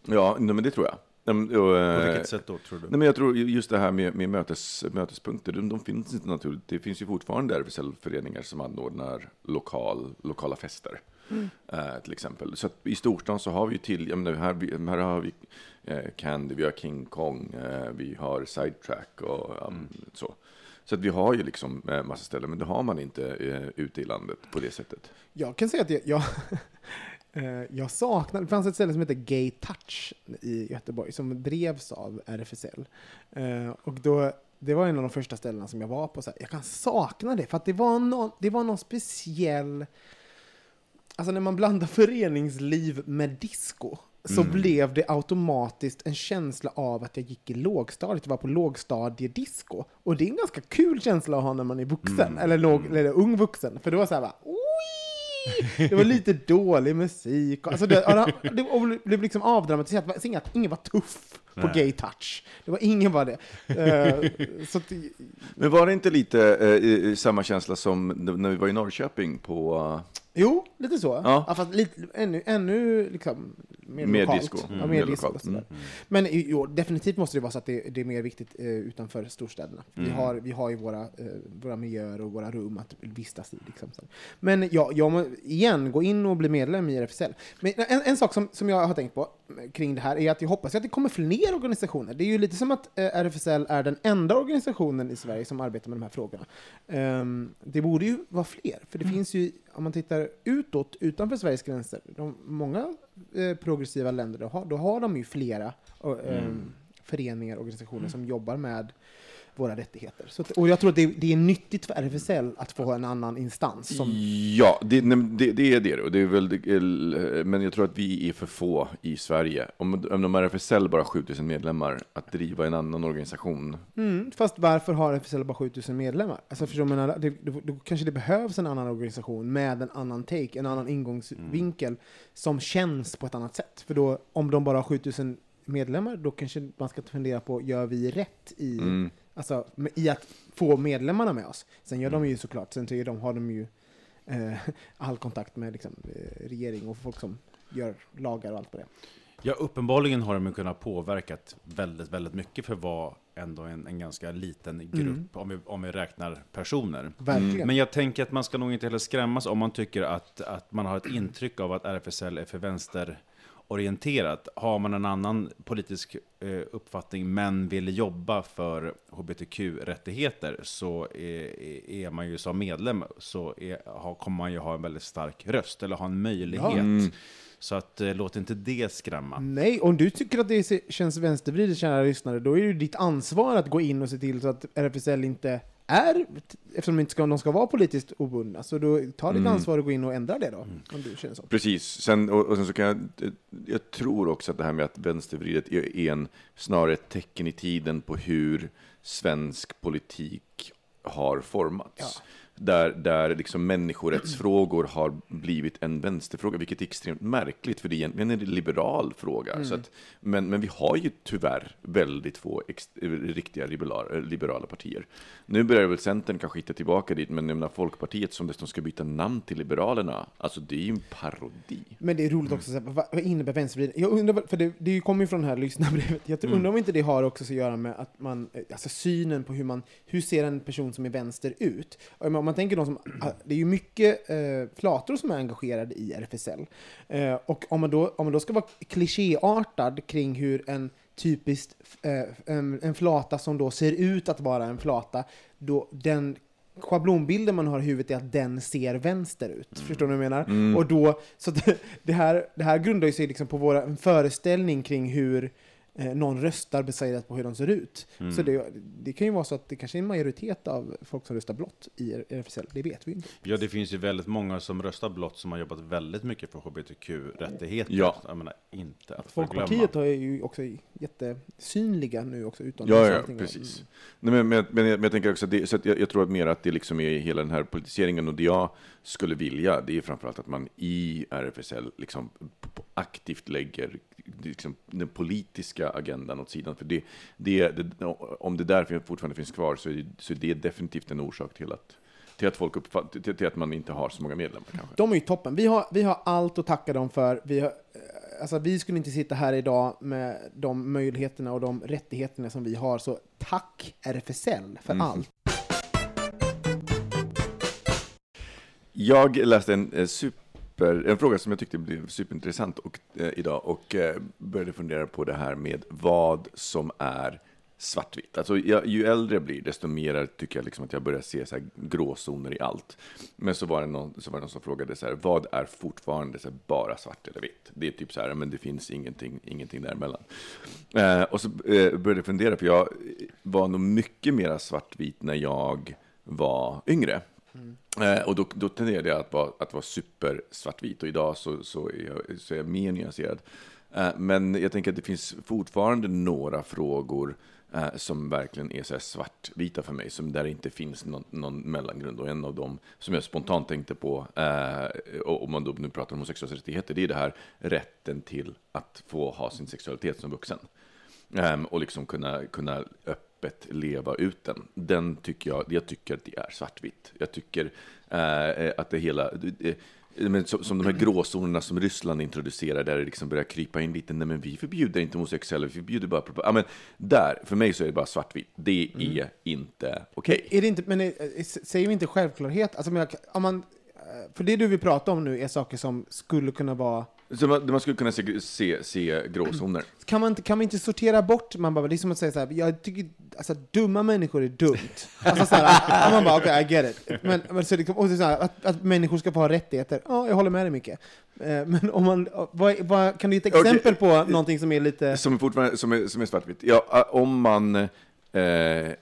Ja, nej, men det tror jag. Mm, och, På eh, vilket sätt då, tror du? Nej, men jag tror ju- just det här med, med mötes, mötespunkter, de, de finns inte naturligt. Det finns ju fortfarande RFSL-föreningar som anordnar lokal, lokala fester. Eh, till exempel. Så i storstan så har vi ju till, jag menar, här, här har vi eh, Candy, vi har King Kong, eh, vi har Sidetrack och ja, så. Så att vi har ju liksom massa ställen, men det har man inte eh, ute i landet på det sättet. Jag kan säga att jag, jag, *laughs* jag saknar, det fanns ett ställe som heter Gay Touch i Göteborg som drevs av RFSL. Och då, det var en av de första ställena som jag var på. Så här, jag kan sakna det, för att det var någon, det var någon speciell... Alltså när man blandar föreningsliv med disco så blev det automatiskt en känsla av att jag gick i lågstadiet, var på lågstadiedisco. Och det är en ganska kul känsla att ha när man är vuxen, eller, låg, eller ung vuxen. För det var så här bara, det var lite dålig musik. Alltså det, och det, det och det blev liksom avdramatiserat. Var Ingen, var tuff på Nej. gay touch. Det var ingen var det. Eh, så att, Men var det inte lite eh, samma känsla som när vi var i Norrköping på eh, Jo, lite så. Ja. Ja. fast lite, ännu, ännu liksom, mer, Mer lokalt. disco. Ja, Mm, mer mer disco och sådär. Mm. Men jo, definitivt måste det vara så att det, det är mer viktigt eh, utanför storstäderna. Vi, har, vi har ju våra, eh, våra miljöer och våra rum att vistas i. Liksom. Men ja, jag må, igen, gå in och bli medlem i RFSL. Men en, en sak som, som jag har tänkt på eh, kring det här är att jag hoppas att det kommer fler organisationer. Det är ju lite som att eh, RFSL är den enda organisationen i Sverige som arbetar med de här frågorna. Ehm, det borde ju vara fler, för det finns ju, om man tittar utåt, utanför Sveriges gränser, de, många eh, progressiva länder, då har, då har de ju flera och, ehm, föreningar, organisationer som jobbar med våra rättigheter. Så, och jag tror att det, det är nyttigt för RFSL att få en annan instans som Ja, det, det, det är det. Och det är väl, men jag tror att vi är för få i Sverige. Om, om RFSL bara har 7000 medlemmar, att driva en annan organisation. Mm, fast varför har RFSL bara 7000 medlemmar? Alltså förstår man, det, då, kanske det behövs en annan organisation med en annan take, en annan ingångsvinkel som känns på ett annat sätt. För då, om de bara har 7000 medlemmar, då kanske man ska fundera på, gör vi rätt i, Mm. Alltså, i att få medlemmarna med oss? Sen gör de ju såklart, sen de, har de ju eh, *laughs* all kontakt med liksom, eh, regering och folk som gör lagar och allt på det. Ja, uppenbarligen har de ju kunnat påverkat väldigt, väldigt mycket för vara ändå en, en ganska liten grupp, om, vi, om vi räknar personer. Verkligen. Men jag tänker att man ska nog inte heller skrämmas om man tycker att, att man har ett intryck av att RFSL är för vänsterorienterat. Har man en annan politisk eh, uppfattning men vill jobba för hbtq-rättigheter så är, är man ju som medlem så är, har, kommer man ju ha en väldigt stark röst eller ha en möjlighet. Så att, eh, låt inte det skrämma. Nej, om du tycker att det känns vänstervridet, kära lyssnare, då är det ju ditt ansvar att gå in och se till så att RFSL inte är, eftersom de inte ska, de ska vara politiskt obundna, så då ta ditt ansvar och gå in och ändra det då, om du känner så. Precis, sen, och, och sen så kan jag, jag tror också att det här med att vänstervridet är är en, snarare ett tecken i tiden på hur svensk politik har formats. Där, där liksom människorättsfrågor har blivit en vänsterfråga, vilket är extremt märkligt, för det är egentligen en liberal fråga. Så att, men, men vi har ju tyvärr väldigt få ex, riktiga liberala, liberala partier. Nu börjar väl Centern kanske hitta tillbaka dit, men jag menar Folkpartiet som dessutom ska byta namn till Liberalerna, alltså det är ju en parodi. Men det är roligt också, så här, vad, innebär vänstervrid? Jag undrar, för det, det kommer ju från det här lyssnarbrevet, jag tror- undrar om inte det har också att göra med att man, eh, alltså synen på hur man, hur ser en person som är vänster ut? Om man tänker de som, ah, det är ju mycket eh, flator som är engagerade i RFSL. Eh, och om man, då, om man då ska vara klichéartad kring hur en typiskt eh, en, en flata som då ser ut att vara en flata, då den schablonbilden man har i huvudet är att den ser vänster ut. Förstår du vad jag menar? Och då, så det, *laughs* det, här, det här grundar sig liksom på våra, en föreställning kring hur eh, någon röstar baserat på hur de ser ut. Så det, det kan ju vara så att det kanske är en majoritet av folk som röstar blått i RFSL, det vet vi inte. Ja, det finns ju väldigt många som röstar blått som har jobbat väldigt mycket för hbtq-rättigheter. Ja. Jag menar, inte att Folkpartiet är ju också jättesynliga nu också utan Ja, ja, precis. Nej, men, men, men, jag, men jag tänker också det, så att jag, jag tror att mer att det liksom är hela den här politiseringen och det jag skulle vilja, det är framförallt att man i RFSL liksom aktivt lägger liksom, den politiska agendan åt sidan. För det, det, det, om det där fortfarande finns kvar så är, det, så är det definitivt en orsak till att, till att, folk uppfatt, till, till att man inte har så många medlemmar. Kanske. De är ju toppen. Vi har, vi har allt att tacka dem för. Vi, har, eh, alltså, vi skulle inte sitta här idag med de möjligheterna och de rättigheterna som vi har. Så tack RFSL för Mm. allt. Jag läste en eh, super, en fråga som jag tyckte blev superintressant och, eh, idag och eh, började fundera på det här med vad som är svartvitt. Alltså, jag, ju äldre jag blir, desto mer tycker jag liksom att jag börjar se så här gråzoner i allt. Men så var det någon, så var det någon som frågade så här, vad är fortfarande så här, bara svart eller vitt? Det är typ så här, men det finns ingenting, ingenting däremellan. Eh, och så eh, började jag fundera, för jag var nog mycket mer svartvit när jag var yngre. Mm. Eh, och då, då tenderade jag att vara, att vara super svartvit och idag så, så, är jag, så är jag mer nyanserad. Eh, men jag tänker att det finns fortfarande några frågor eh, som verkligen är så här svartvita för mig, som där det inte finns någon, någon mellangrund. Och en av dem som jag spontant tänkte på, eh, om man då nu pratar om homosexuella rättigheter, det är det här rätten till att få ha sin sexualitet som vuxen. Ehm, och liksom kunna, kunna öppet leva ut den. Den tycker jag, jag tycker att det är svartvitt. Jag tycker eh, att det hela, eh, men som, som de här gråzonerna som Ryssland introducerar, där det liksom börjar krypa in lite, nej men vi förbjuder inte homosexuella, vi förbjuder bara. Ja, men där, för mig så är det bara svartvitt. Det är inte okej. Är det inte, men är, är- säger vi inte självklarhet? Alltså, om man, eh, för det du vill prata om nu är saker som skulle kunna vara... Så man, man skulle kunna se, se, se gråzoner. *clears throat* Kan man, inte- kan man inte sortera bort? Man bara, det är som att säga så här, jag tycker alltså, dumma människor är dumt. Alltså, så här, *laughs* man bara, okej, I get it. Men, men så liksom, och så här, att, att människor ska få ha rättigheter, ja, jag håller med dig Micke. Eh, Men om man, vad, vad, kan du ge ett exempel på någonting som är lite... Som är fortfarande som är, som är svartvitt. Ja, om man... Eh,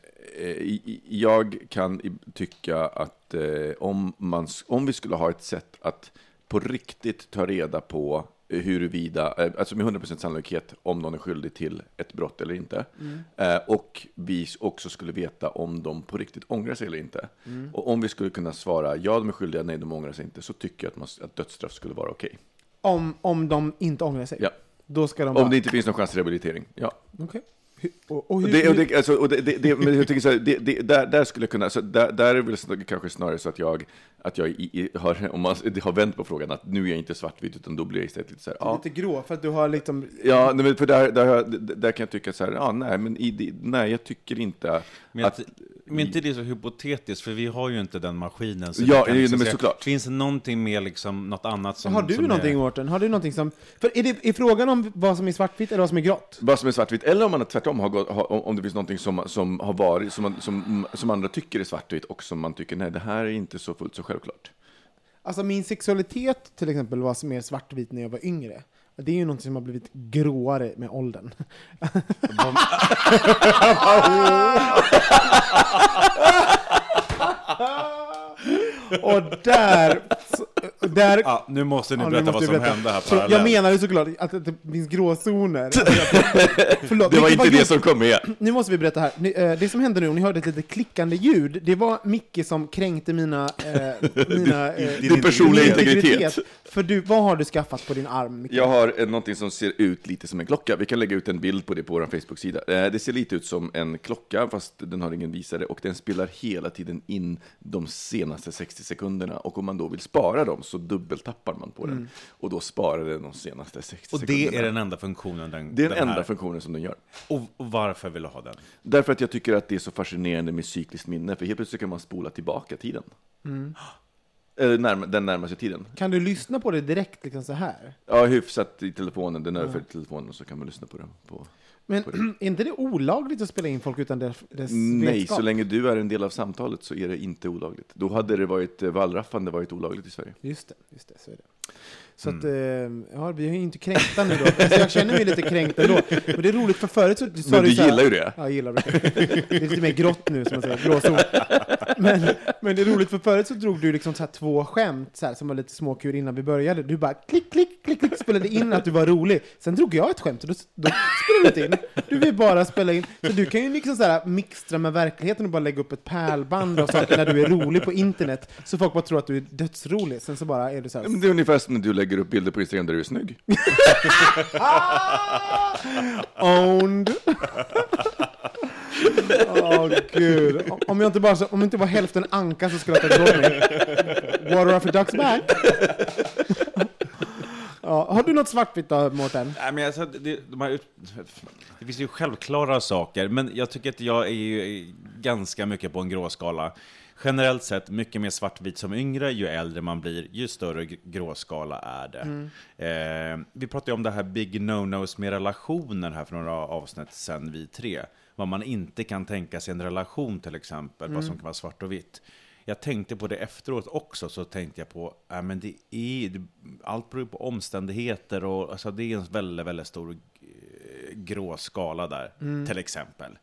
jag kan tycka att eh, om, man, om vi skulle ha ett sätt att på riktigt ta reda på huruvida, eh, alltså med 100% sannolikhet om någon är skyldig till ett brott eller inte. Eh, och vi också skulle veta om de på riktigt ångrar sig eller inte. Och om vi skulle kunna svara ja, de är skyldiga, nej, de ångrar sig inte, så tycker jag att, man, att dödsstraff skulle vara okej. Om, om de inte ångrar sig? Ja. Då ska de Om bara... det inte finns någon chans till rehabilitering, ja. Det, alltså, där, skulle jag kunna, så där, där är det väl kanske snarare så att jag, att jag i, i, har, om man har vänt på frågan, att nu är jag inte svartvit, utan då blir jag istället lite så här, ja, Lite grå, för att du har liksom... ja nej, men för där, där, där kan jag tycka så här, ja, nej, men i, nej, jag tycker inte Men, jag att... men inte det är så hypotetiskt, för vi har ju inte den maskinen. Så Ja, vi kan liksom men säga, såklart. Finns det någonting mer, liksom, något annat som... har du som någonting, är... Mårten? Har du någonting som... För är, det, är frågan om vad som är svartvitt eller vad som är grått? Vad som är svartvitt, eller om man tvärtom har gått, har, om om det finns någonting som, som har varit, som, man, som, som andra tycker är svartvitt och som man tycker, nej, det här är inte så fullt så självklart. Alltså min sexualitet till exempel var mer svartvit när jag var yngre. Det är ju någonting som har blivit gråare med åldern. *laughs* *laughs* *laughs* Och där... där Ja, nu måste ni Ja, berätta måste vad som berätta. hände här Så jag parallellt. menar ju såklart att det finns gråzoner. *laughs* Förlåt, Det var inte det gjort- som kom med. Nu måste vi berätta här. Eh, Det som hände nu, om ni hörde ett litet klickande ljud, det var Micke som kränkte mina... Eh, *laughs* mina eh, Din personliga min integritet. För du, vad har du skaffat på din arm, Micke? Jag har eh, någonting som ser ut lite som en klocka. Vi kan lägga ut en bild på det på vår Facebook-sida. Eh, Det ser lite ut som en klocka, fast den har ingen visare. Och den spelar hela tiden in de senaste 60 sekunderna. Och om man då vill spara dem så dubbeltappar man på den. Och då sparar den de senaste 60 Och sekunderna. det är den enda funktionen den, Det är den den enda här. funktionen som den gör. Och, och varför vill du ha den? Därför att jag tycker att det är så fascinerande med cykliskt minne, för helt plötsligt kan man spola tillbaka tiden. *gasps* Eller närm- den närmaste tiden. Kan du lyssna på det direkt liksom så här? Ja, hyfsat i telefonen, den överför till telefonen, så kan man lyssna på den. På. Men *clears throat* är inte det olagligt att spela in folk utan dess, dess Nej, vetskap? så länge du är en del av samtalet så är det inte olagligt. Då hade det varit eh, wallraffande varit olagligt i Sverige. Just det, just det, så är det. Så att, eh, ja, vi är ju inte kränkta nu då. Alltså, jag känner mig lite kränkt ändå. Men det är roligt, för förut så sa Men du här- gillar ju det. Ja, jag gillar det. Det är lite mer grått nu, som man säger. Gråzon. Men, men det är roligt, för förut så drog du liksom så två skämt så här, som var lite småkul innan vi började. Du bara klick, klick, klick, klick, spelade in att du var rolig. Sen drog jag ett skämt och då, då spelade du inte in. Du vill bara spela in. Så du kan ju liksom så här mixtra med verkligheten och bara lägga upp ett pärlband av saker när du är rolig på internet. Så folk bara tror att du är dödsrolig. Sen så bara är du så här... Men det är ungefär som när du lägger lägger upp bilder på Instagram där du är snygg. *laughs* Owned. Åh gud. Om jag inte bara om jag inte var hälften anka så skulle jag ta ifrån mig. Water off a duck's back. ja, har du något svartvitt då, Mårten? Nej, men alltså, det, de här, det finns ju självklara saker, men jag tycker att jag är ju ganska mycket på en gråskala. Generellt sett mycket mer svartvit som yngre, ju äldre man blir, ju större gråskala är det. Eh, vi pratade om det här big no-nos med relationer här för några avsnitt sen vi tre. Vad man inte kan tänka sig en relation till exempel, vad som kan vara svart och vitt. Jag tänkte på det efteråt också, så tänkte jag på, äh, men det är, allt beror på omständigheter och alltså, det är en väldigt, väldigt stor grå skala där, till exempel.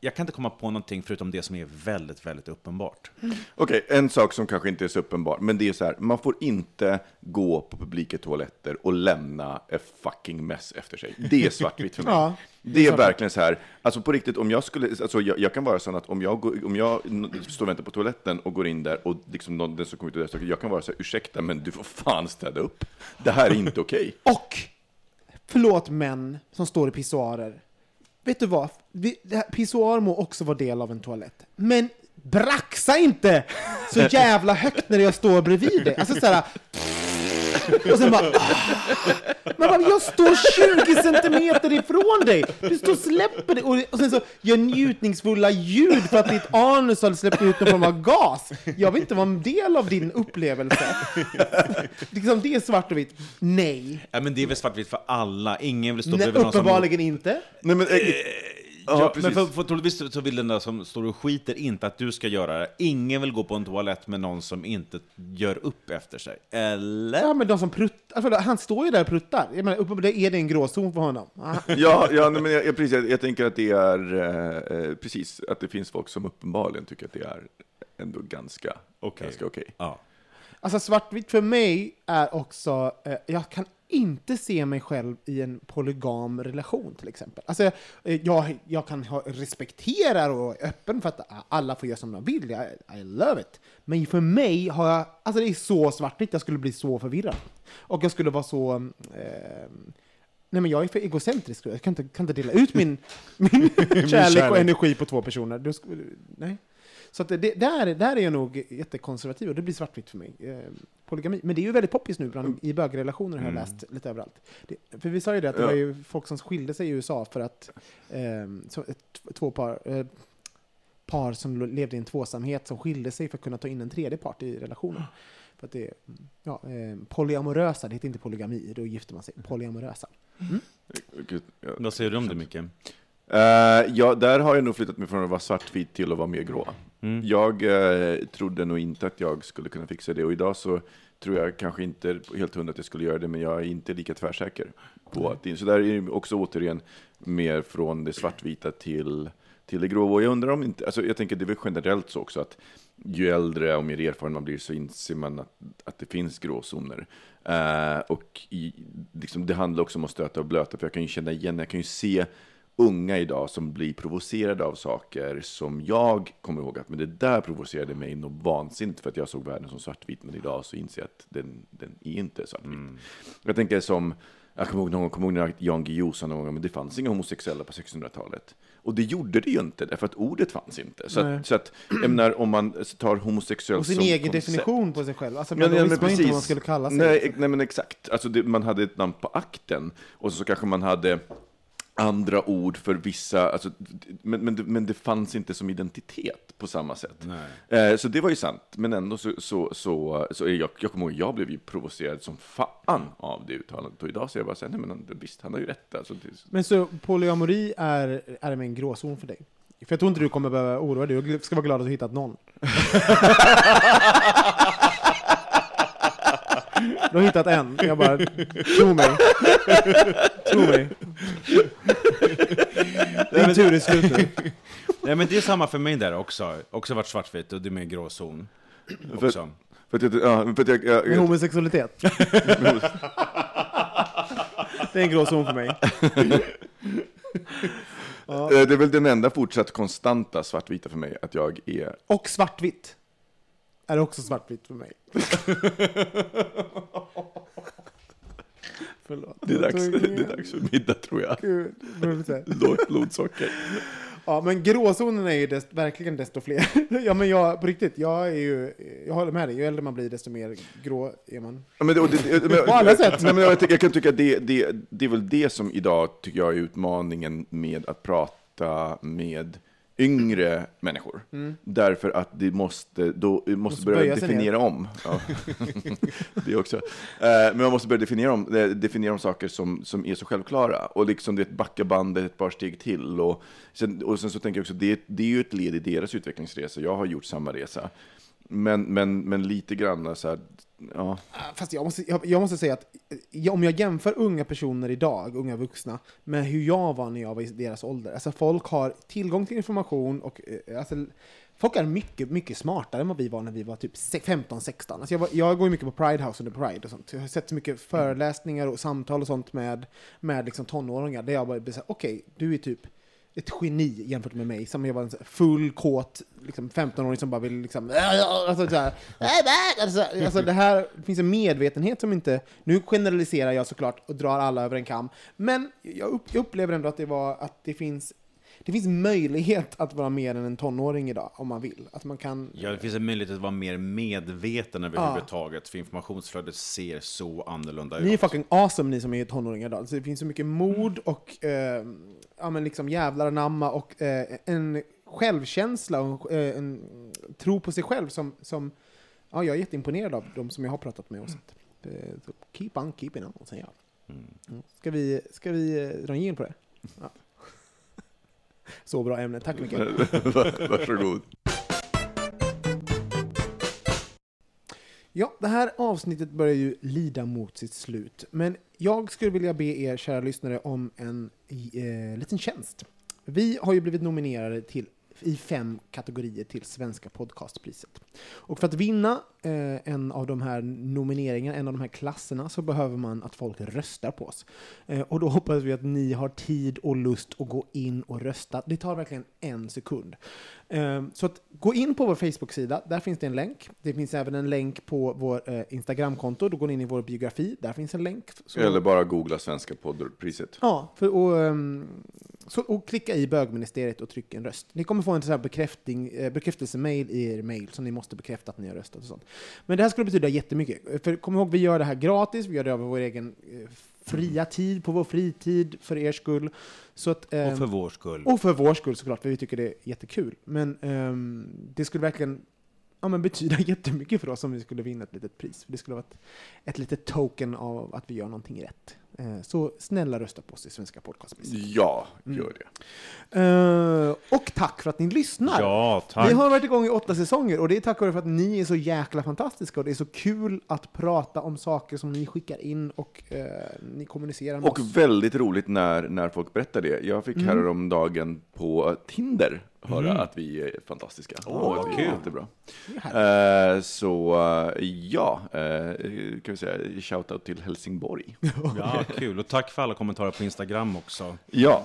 Jag kan inte komma på någonting förutom det som är väldigt, väldigt uppenbart. Okej, en sak som kanske inte är så uppenbar, men det är så här, man får inte gå på publika toaletter och lämna ett fucking mess efter sig. Det är svartvitt för mig. *laughs* Ja, det är verkligen så här, alltså på riktigt, om jag skulle, alltså jag, jag kan vara sån att om jag, går, om jag står och väntar på toaletten och går in där och liksom någon, den som kommer ut och där, jag kan vara så här, ursäkta, men du får fan städa upp. Det här är inte okej. Och, förlåt män som står i pissoarer. Vet du vad? Vi, här, pissoar må också vara del av en toalett. Men braxa inte så jävla högt när jag står bredvid dig. Alltså såhär... Och sen bara... Man bara, jag står 20 centimeter ifrån dig! Du står och släpper det och, och sen så gör njutningsfulla ljud för att ditt anus har släppt ut någon form av gas. Jag vill inte vara en del av din upplevelse. liksom, det är svart och vitt. Nej. Ja, men det är väl svartvitt för alla, ingen vill stå Nej, bredvid någon som... uppenbarligen inte. Nej, men, eh, Ja, ja, men för, för troligtvis så vill den där som står och skiter inte att du ska göra det. Ingen vill gå på en toalett med någon som inte gör upp efter sig. Eller? Ja, men de som pruttar. Förlåt, han står ju där och pruttar. Jag menar, uppenbarligen är det en gråzon för honom. Ja, ja nej, men jag, jag, precis, jag, jag tänker att det är eh, eh, precis att det finns folk som uppenbarligen tycker att det är ändå ganska Okej. ganska okej. Ja. Alltså svartvitt för mig är också, eh, jag kan inte se mig själv i en polygam relation till exempel. Alltså, eh, jag, jag kan ha, respektera och är öppen för att alla får göra som de vill, jag, I love it. Men för mig har jag, alltså det är så svartvitt, jag skulle bli så förvirrad. Och jag skulle vara så, eh, Nej men jag är för egocentrisk, jag kan inte, kan inte dela ut min, min *laughs* kärlek och energi på två personer. Du, nej. Så att det, där, där är jag nog jättekonservativ och det blir svartvitt för mig. Eh, polygami. Men det är ju väldigt poppis nu bland, i bögrelationer har jag läst lite överallt. Det, för vi sa ju det att det Ja. var ju folk som skilde sig i USA för att eh, så, ett, två par, eh, par som levde i en tvåsamhet som skilde sig för att kunna ta in en tredje part i relationen. För att det är ja, eh, polyamorösa, det heter inte polygami, då gifter man sig. Polyamorösa. Gud, ja. Vad säger du om det, Micke? Eh, ja, där har jag nog flyttat mig från att vara svartvit till att vara mer grå. Jag eh, trodde nog inte att jag skulle kunna fixa det, och idag så tror jag kanske inte helt hundra att jag skulle göra det, men jag är inte lika tvärsäker på att det Så där är det också återigen mer från det svartvita till, till det grå. Och jag undrar om inte, alltså jag tänker det är väl generellt så också att ju äldre och mer erfaren man blir så inser man att, att det finns gråzoner. Eh, och i, liksom, det handlar också om att stöta och blöta, för jag kan ju känna igen, jag kan ju se unga idag som blir provocerade av saker som jag kommer ihåg att men det där provocerade mig något vansinnigt för att jag såg världen som svartvit, men idag så inser jag att den, den är inte svartvit. Jag tänker som, jag kommer ihåg någon kommer ihåg när Jan Guillou sa någon gång, men det fanns inga homosexuella på 1600-talet. Och det gjorde det ju inte, därför att ordet fanns inte. Så att, så att menar, om man tar homosexuell Och sin som egen koncept, definition på sig själv. Alltså, men då ja, visste man inte vad man skulle kalla sig. Nej, nej men exakt. Alltså det, man hade ett namn på akten och så kanske man hade andra ord för vissa, alltså, men, men, det- men det fanns inte som identitet på samma sätt. Eh, så det var ju sant, men ändå så, så, så, så är jag, jag kommer ihåg, jag blev ju provocerad som fan av det uttalandet. Och idag säger jag bara så här, nej men han- visst, han har ju rätt. Alltså, det, Men så polyamori är, är en gråzon för dig? För jag tror inte du kommer behöva oroa dig, du ska vara glad att du hittat någon. *laughs* Du har hittat en, jag bara, tro mig. Tro mig. Din tur är slut nu. Nej, men det är samma för mig där också. Också varit svartvitt och det är mer gråzon. Också. för att jag, ja, för att jag, jag, Med jag, homosexualitet. Det är en gråzon för mig. eh, det är väl den enda fortsatt konstanta svartvita för mig, att jag är Och svartvitt. Är också svartvitt för mig. *laughs* Förlåt. Det är, dags, det är dags för middag tror jag. Gud. *laughs* Lågt blodsocker. *laughs* Ja, men gråzonerna är ju dest, verkligen desto fler. ja, men jag, på riktigt, jag är ju, jag håller med dig, ju äldre man blir desto mer grå är man. Ja, men det, det, det, men, På alla sätt. Nej, men jag, jag kan tycka det, det, det är väl det som idag tycker jag är utmaningen med att prata med yngre människor. Därför att det måste, då, måste, Måste börja definiera om. Ja. *laughs* det också. Eh, Men man måste börja definiera om, eh, definiera om saker som, som är så självklara. Och liksom du vet, backa bandet ett par steg till. Och sen, och sen så tänker jag också, det, det är ju ett led i deras utvecklingsresa. Jag har gjort samma resa. Men, men, men lite grann så här, ja. Ah, fast jag måste, jag, jag måste säga att eh, om jag jämför unga personer idag, unga vuxna, med hur jag var när jag var i deras ålder. Alltså folk har tillgång till information och eh, alltså, folk är mycket, mycket smartare än vad vi var när vi var typ 15-16. Alltså jag, var, jag går ju mycket på Pride House under Pride och sånt. Jag har sett så mycket föreläsningar och samtal och sånt med, med liksom tonåringar där jag bara blir okej, okay, du är typ ett geni jämfört med mig, som jag var en full, kåt liksom 15-åring som bara vill liksom... Äh, alltså, äh, alltså, så här, alltså, alltså det här det finns en medvetenhet som inte... Nu generaliserar jag såklart och drar alla över en kam, men jag, upp, jag upplever ändå att det var att det finns det finns möjlighet att vara mer än en tonåring idag, om man vill. Att man kan... Ja, det finns en möjlighet att vara mer medveten överhuvudtaget, för informationsflödet ser så annorlunda Ni är ut. fucking awesome ni som är tonåringar idag. Så det finns så mycket mod och eh, ja, men liksom jävlar anamma och eh, en självkänsla och eh, en tro på sig själv som, som ja, jag är jätteimponerad av de som jag har pratat med och sett. Keep on keeping on, säger jag. Mm. Ska vi, ska vi eh, dra jingel på det? Ja. *laughs* Så bra ämne, tack mycket. *laughs* Varsågod. Ja, det här avsnittet börjar ju lida mot sitt slut. Men jag skulle vilja be er kära lyssnare om en eh, liten tjänst. Vi har ju blivit nominerade till, i fem kategorier till Svenska podcastpriset. Och för att vinna eh, en av de här nomineringarna, en av de här klasserna, så behöver man att folk röstar på oss. Eh, och då hoppas vi att ni har tid och lust att gå in och rösta. Det tar verkligen en sekund. Eh, Så att gå in på vår Facebook-sida, där finns det en länk. Det finns även en länk på vår eh, Instagram-konto, då går ni in i vår biografi, där finns en länk. Så- Eller bara googla svenska poddpriset. Ja, för, och, ehm, så, och klicka i bögministeriet och tryck en röst. Ni kommer få en sån här bekräftning, eh, bekräftelsemail i er mail som ni måste bekräfta att ni har röstat och sånt. Men det här skulle betyda jättemycket. För kom ihåg, vi gör det här gratis, vi gör det över vår egen eh, fria tid, på vår fritid, för er skull. Så att, ehm, Och för vår skull. och för vår skull såklart, för vi tycker det är jättekul. Men ehm, det skulle verkligen ja, men betyda *laughs* jättemycket för oss om vi skulle vinna ett litet pris. För det skulle vara ett, ett litet token av att vi gör någonting rätt. Eh, så snälla rösta på oss i Svenska podcastpriset. Ja, gör det. Eh, och tack för att ni lyssnar! Ja, tack. Vi har varit igång i åtta säsonger och det är tack vare för att ni är så jäkla fantastiska och det är så kul att prata om saker som ni skickar in och eh, ni kommunicerar med Och oss. väldigt roligt när, när folk berättar det. Jag fick häromdagen på Tinder höra att vi är fantastiska. Åh, vad det är kul. Jättebra. Eh, så eh, ja, eh, kan vi säga shoutout till Helsingborg. *laughs* Ja, kul. Och tack för alla kommentarer på Instagram också. Ja,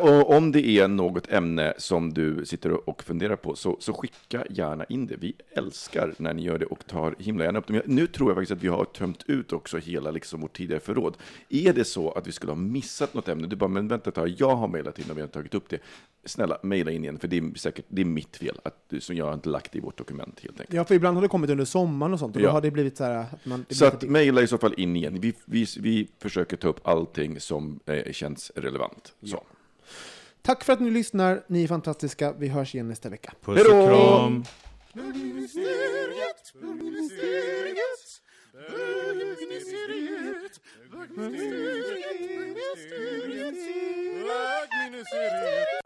och om det är något ämne som du sitter och funderar på så, så skicka gärna in det. Vi älskar när ni gör det och tar himla gärna upp det. Men Nu tror jag faktiskt att vi har tömt ut också hela liksom vårt tidigare förråd. Är det så att vi skulle ha missat något ämne, du bara, men vänta ett tag, jag har mejlat in och vi har tagit upp det. Snälla, mejla in igen, för det är säkert det är mitt fel, att, som jag har inte lagt i vårt dokument helt enkelt. Ja, för ibland har det kommit under sommaren och sånt och då Ja. har det blivit så här att man... det Så att mejla i så fall in igen. Vi, vi, vi försöker ta upp allting som eh, känns relevant. Så. Tack för att ni lyssnar, ni är fantastiska. Vi hörs igen nästa vecka. Puss och Hejdå! kram. Bögministeriet, bögministeriet, bögministeriet.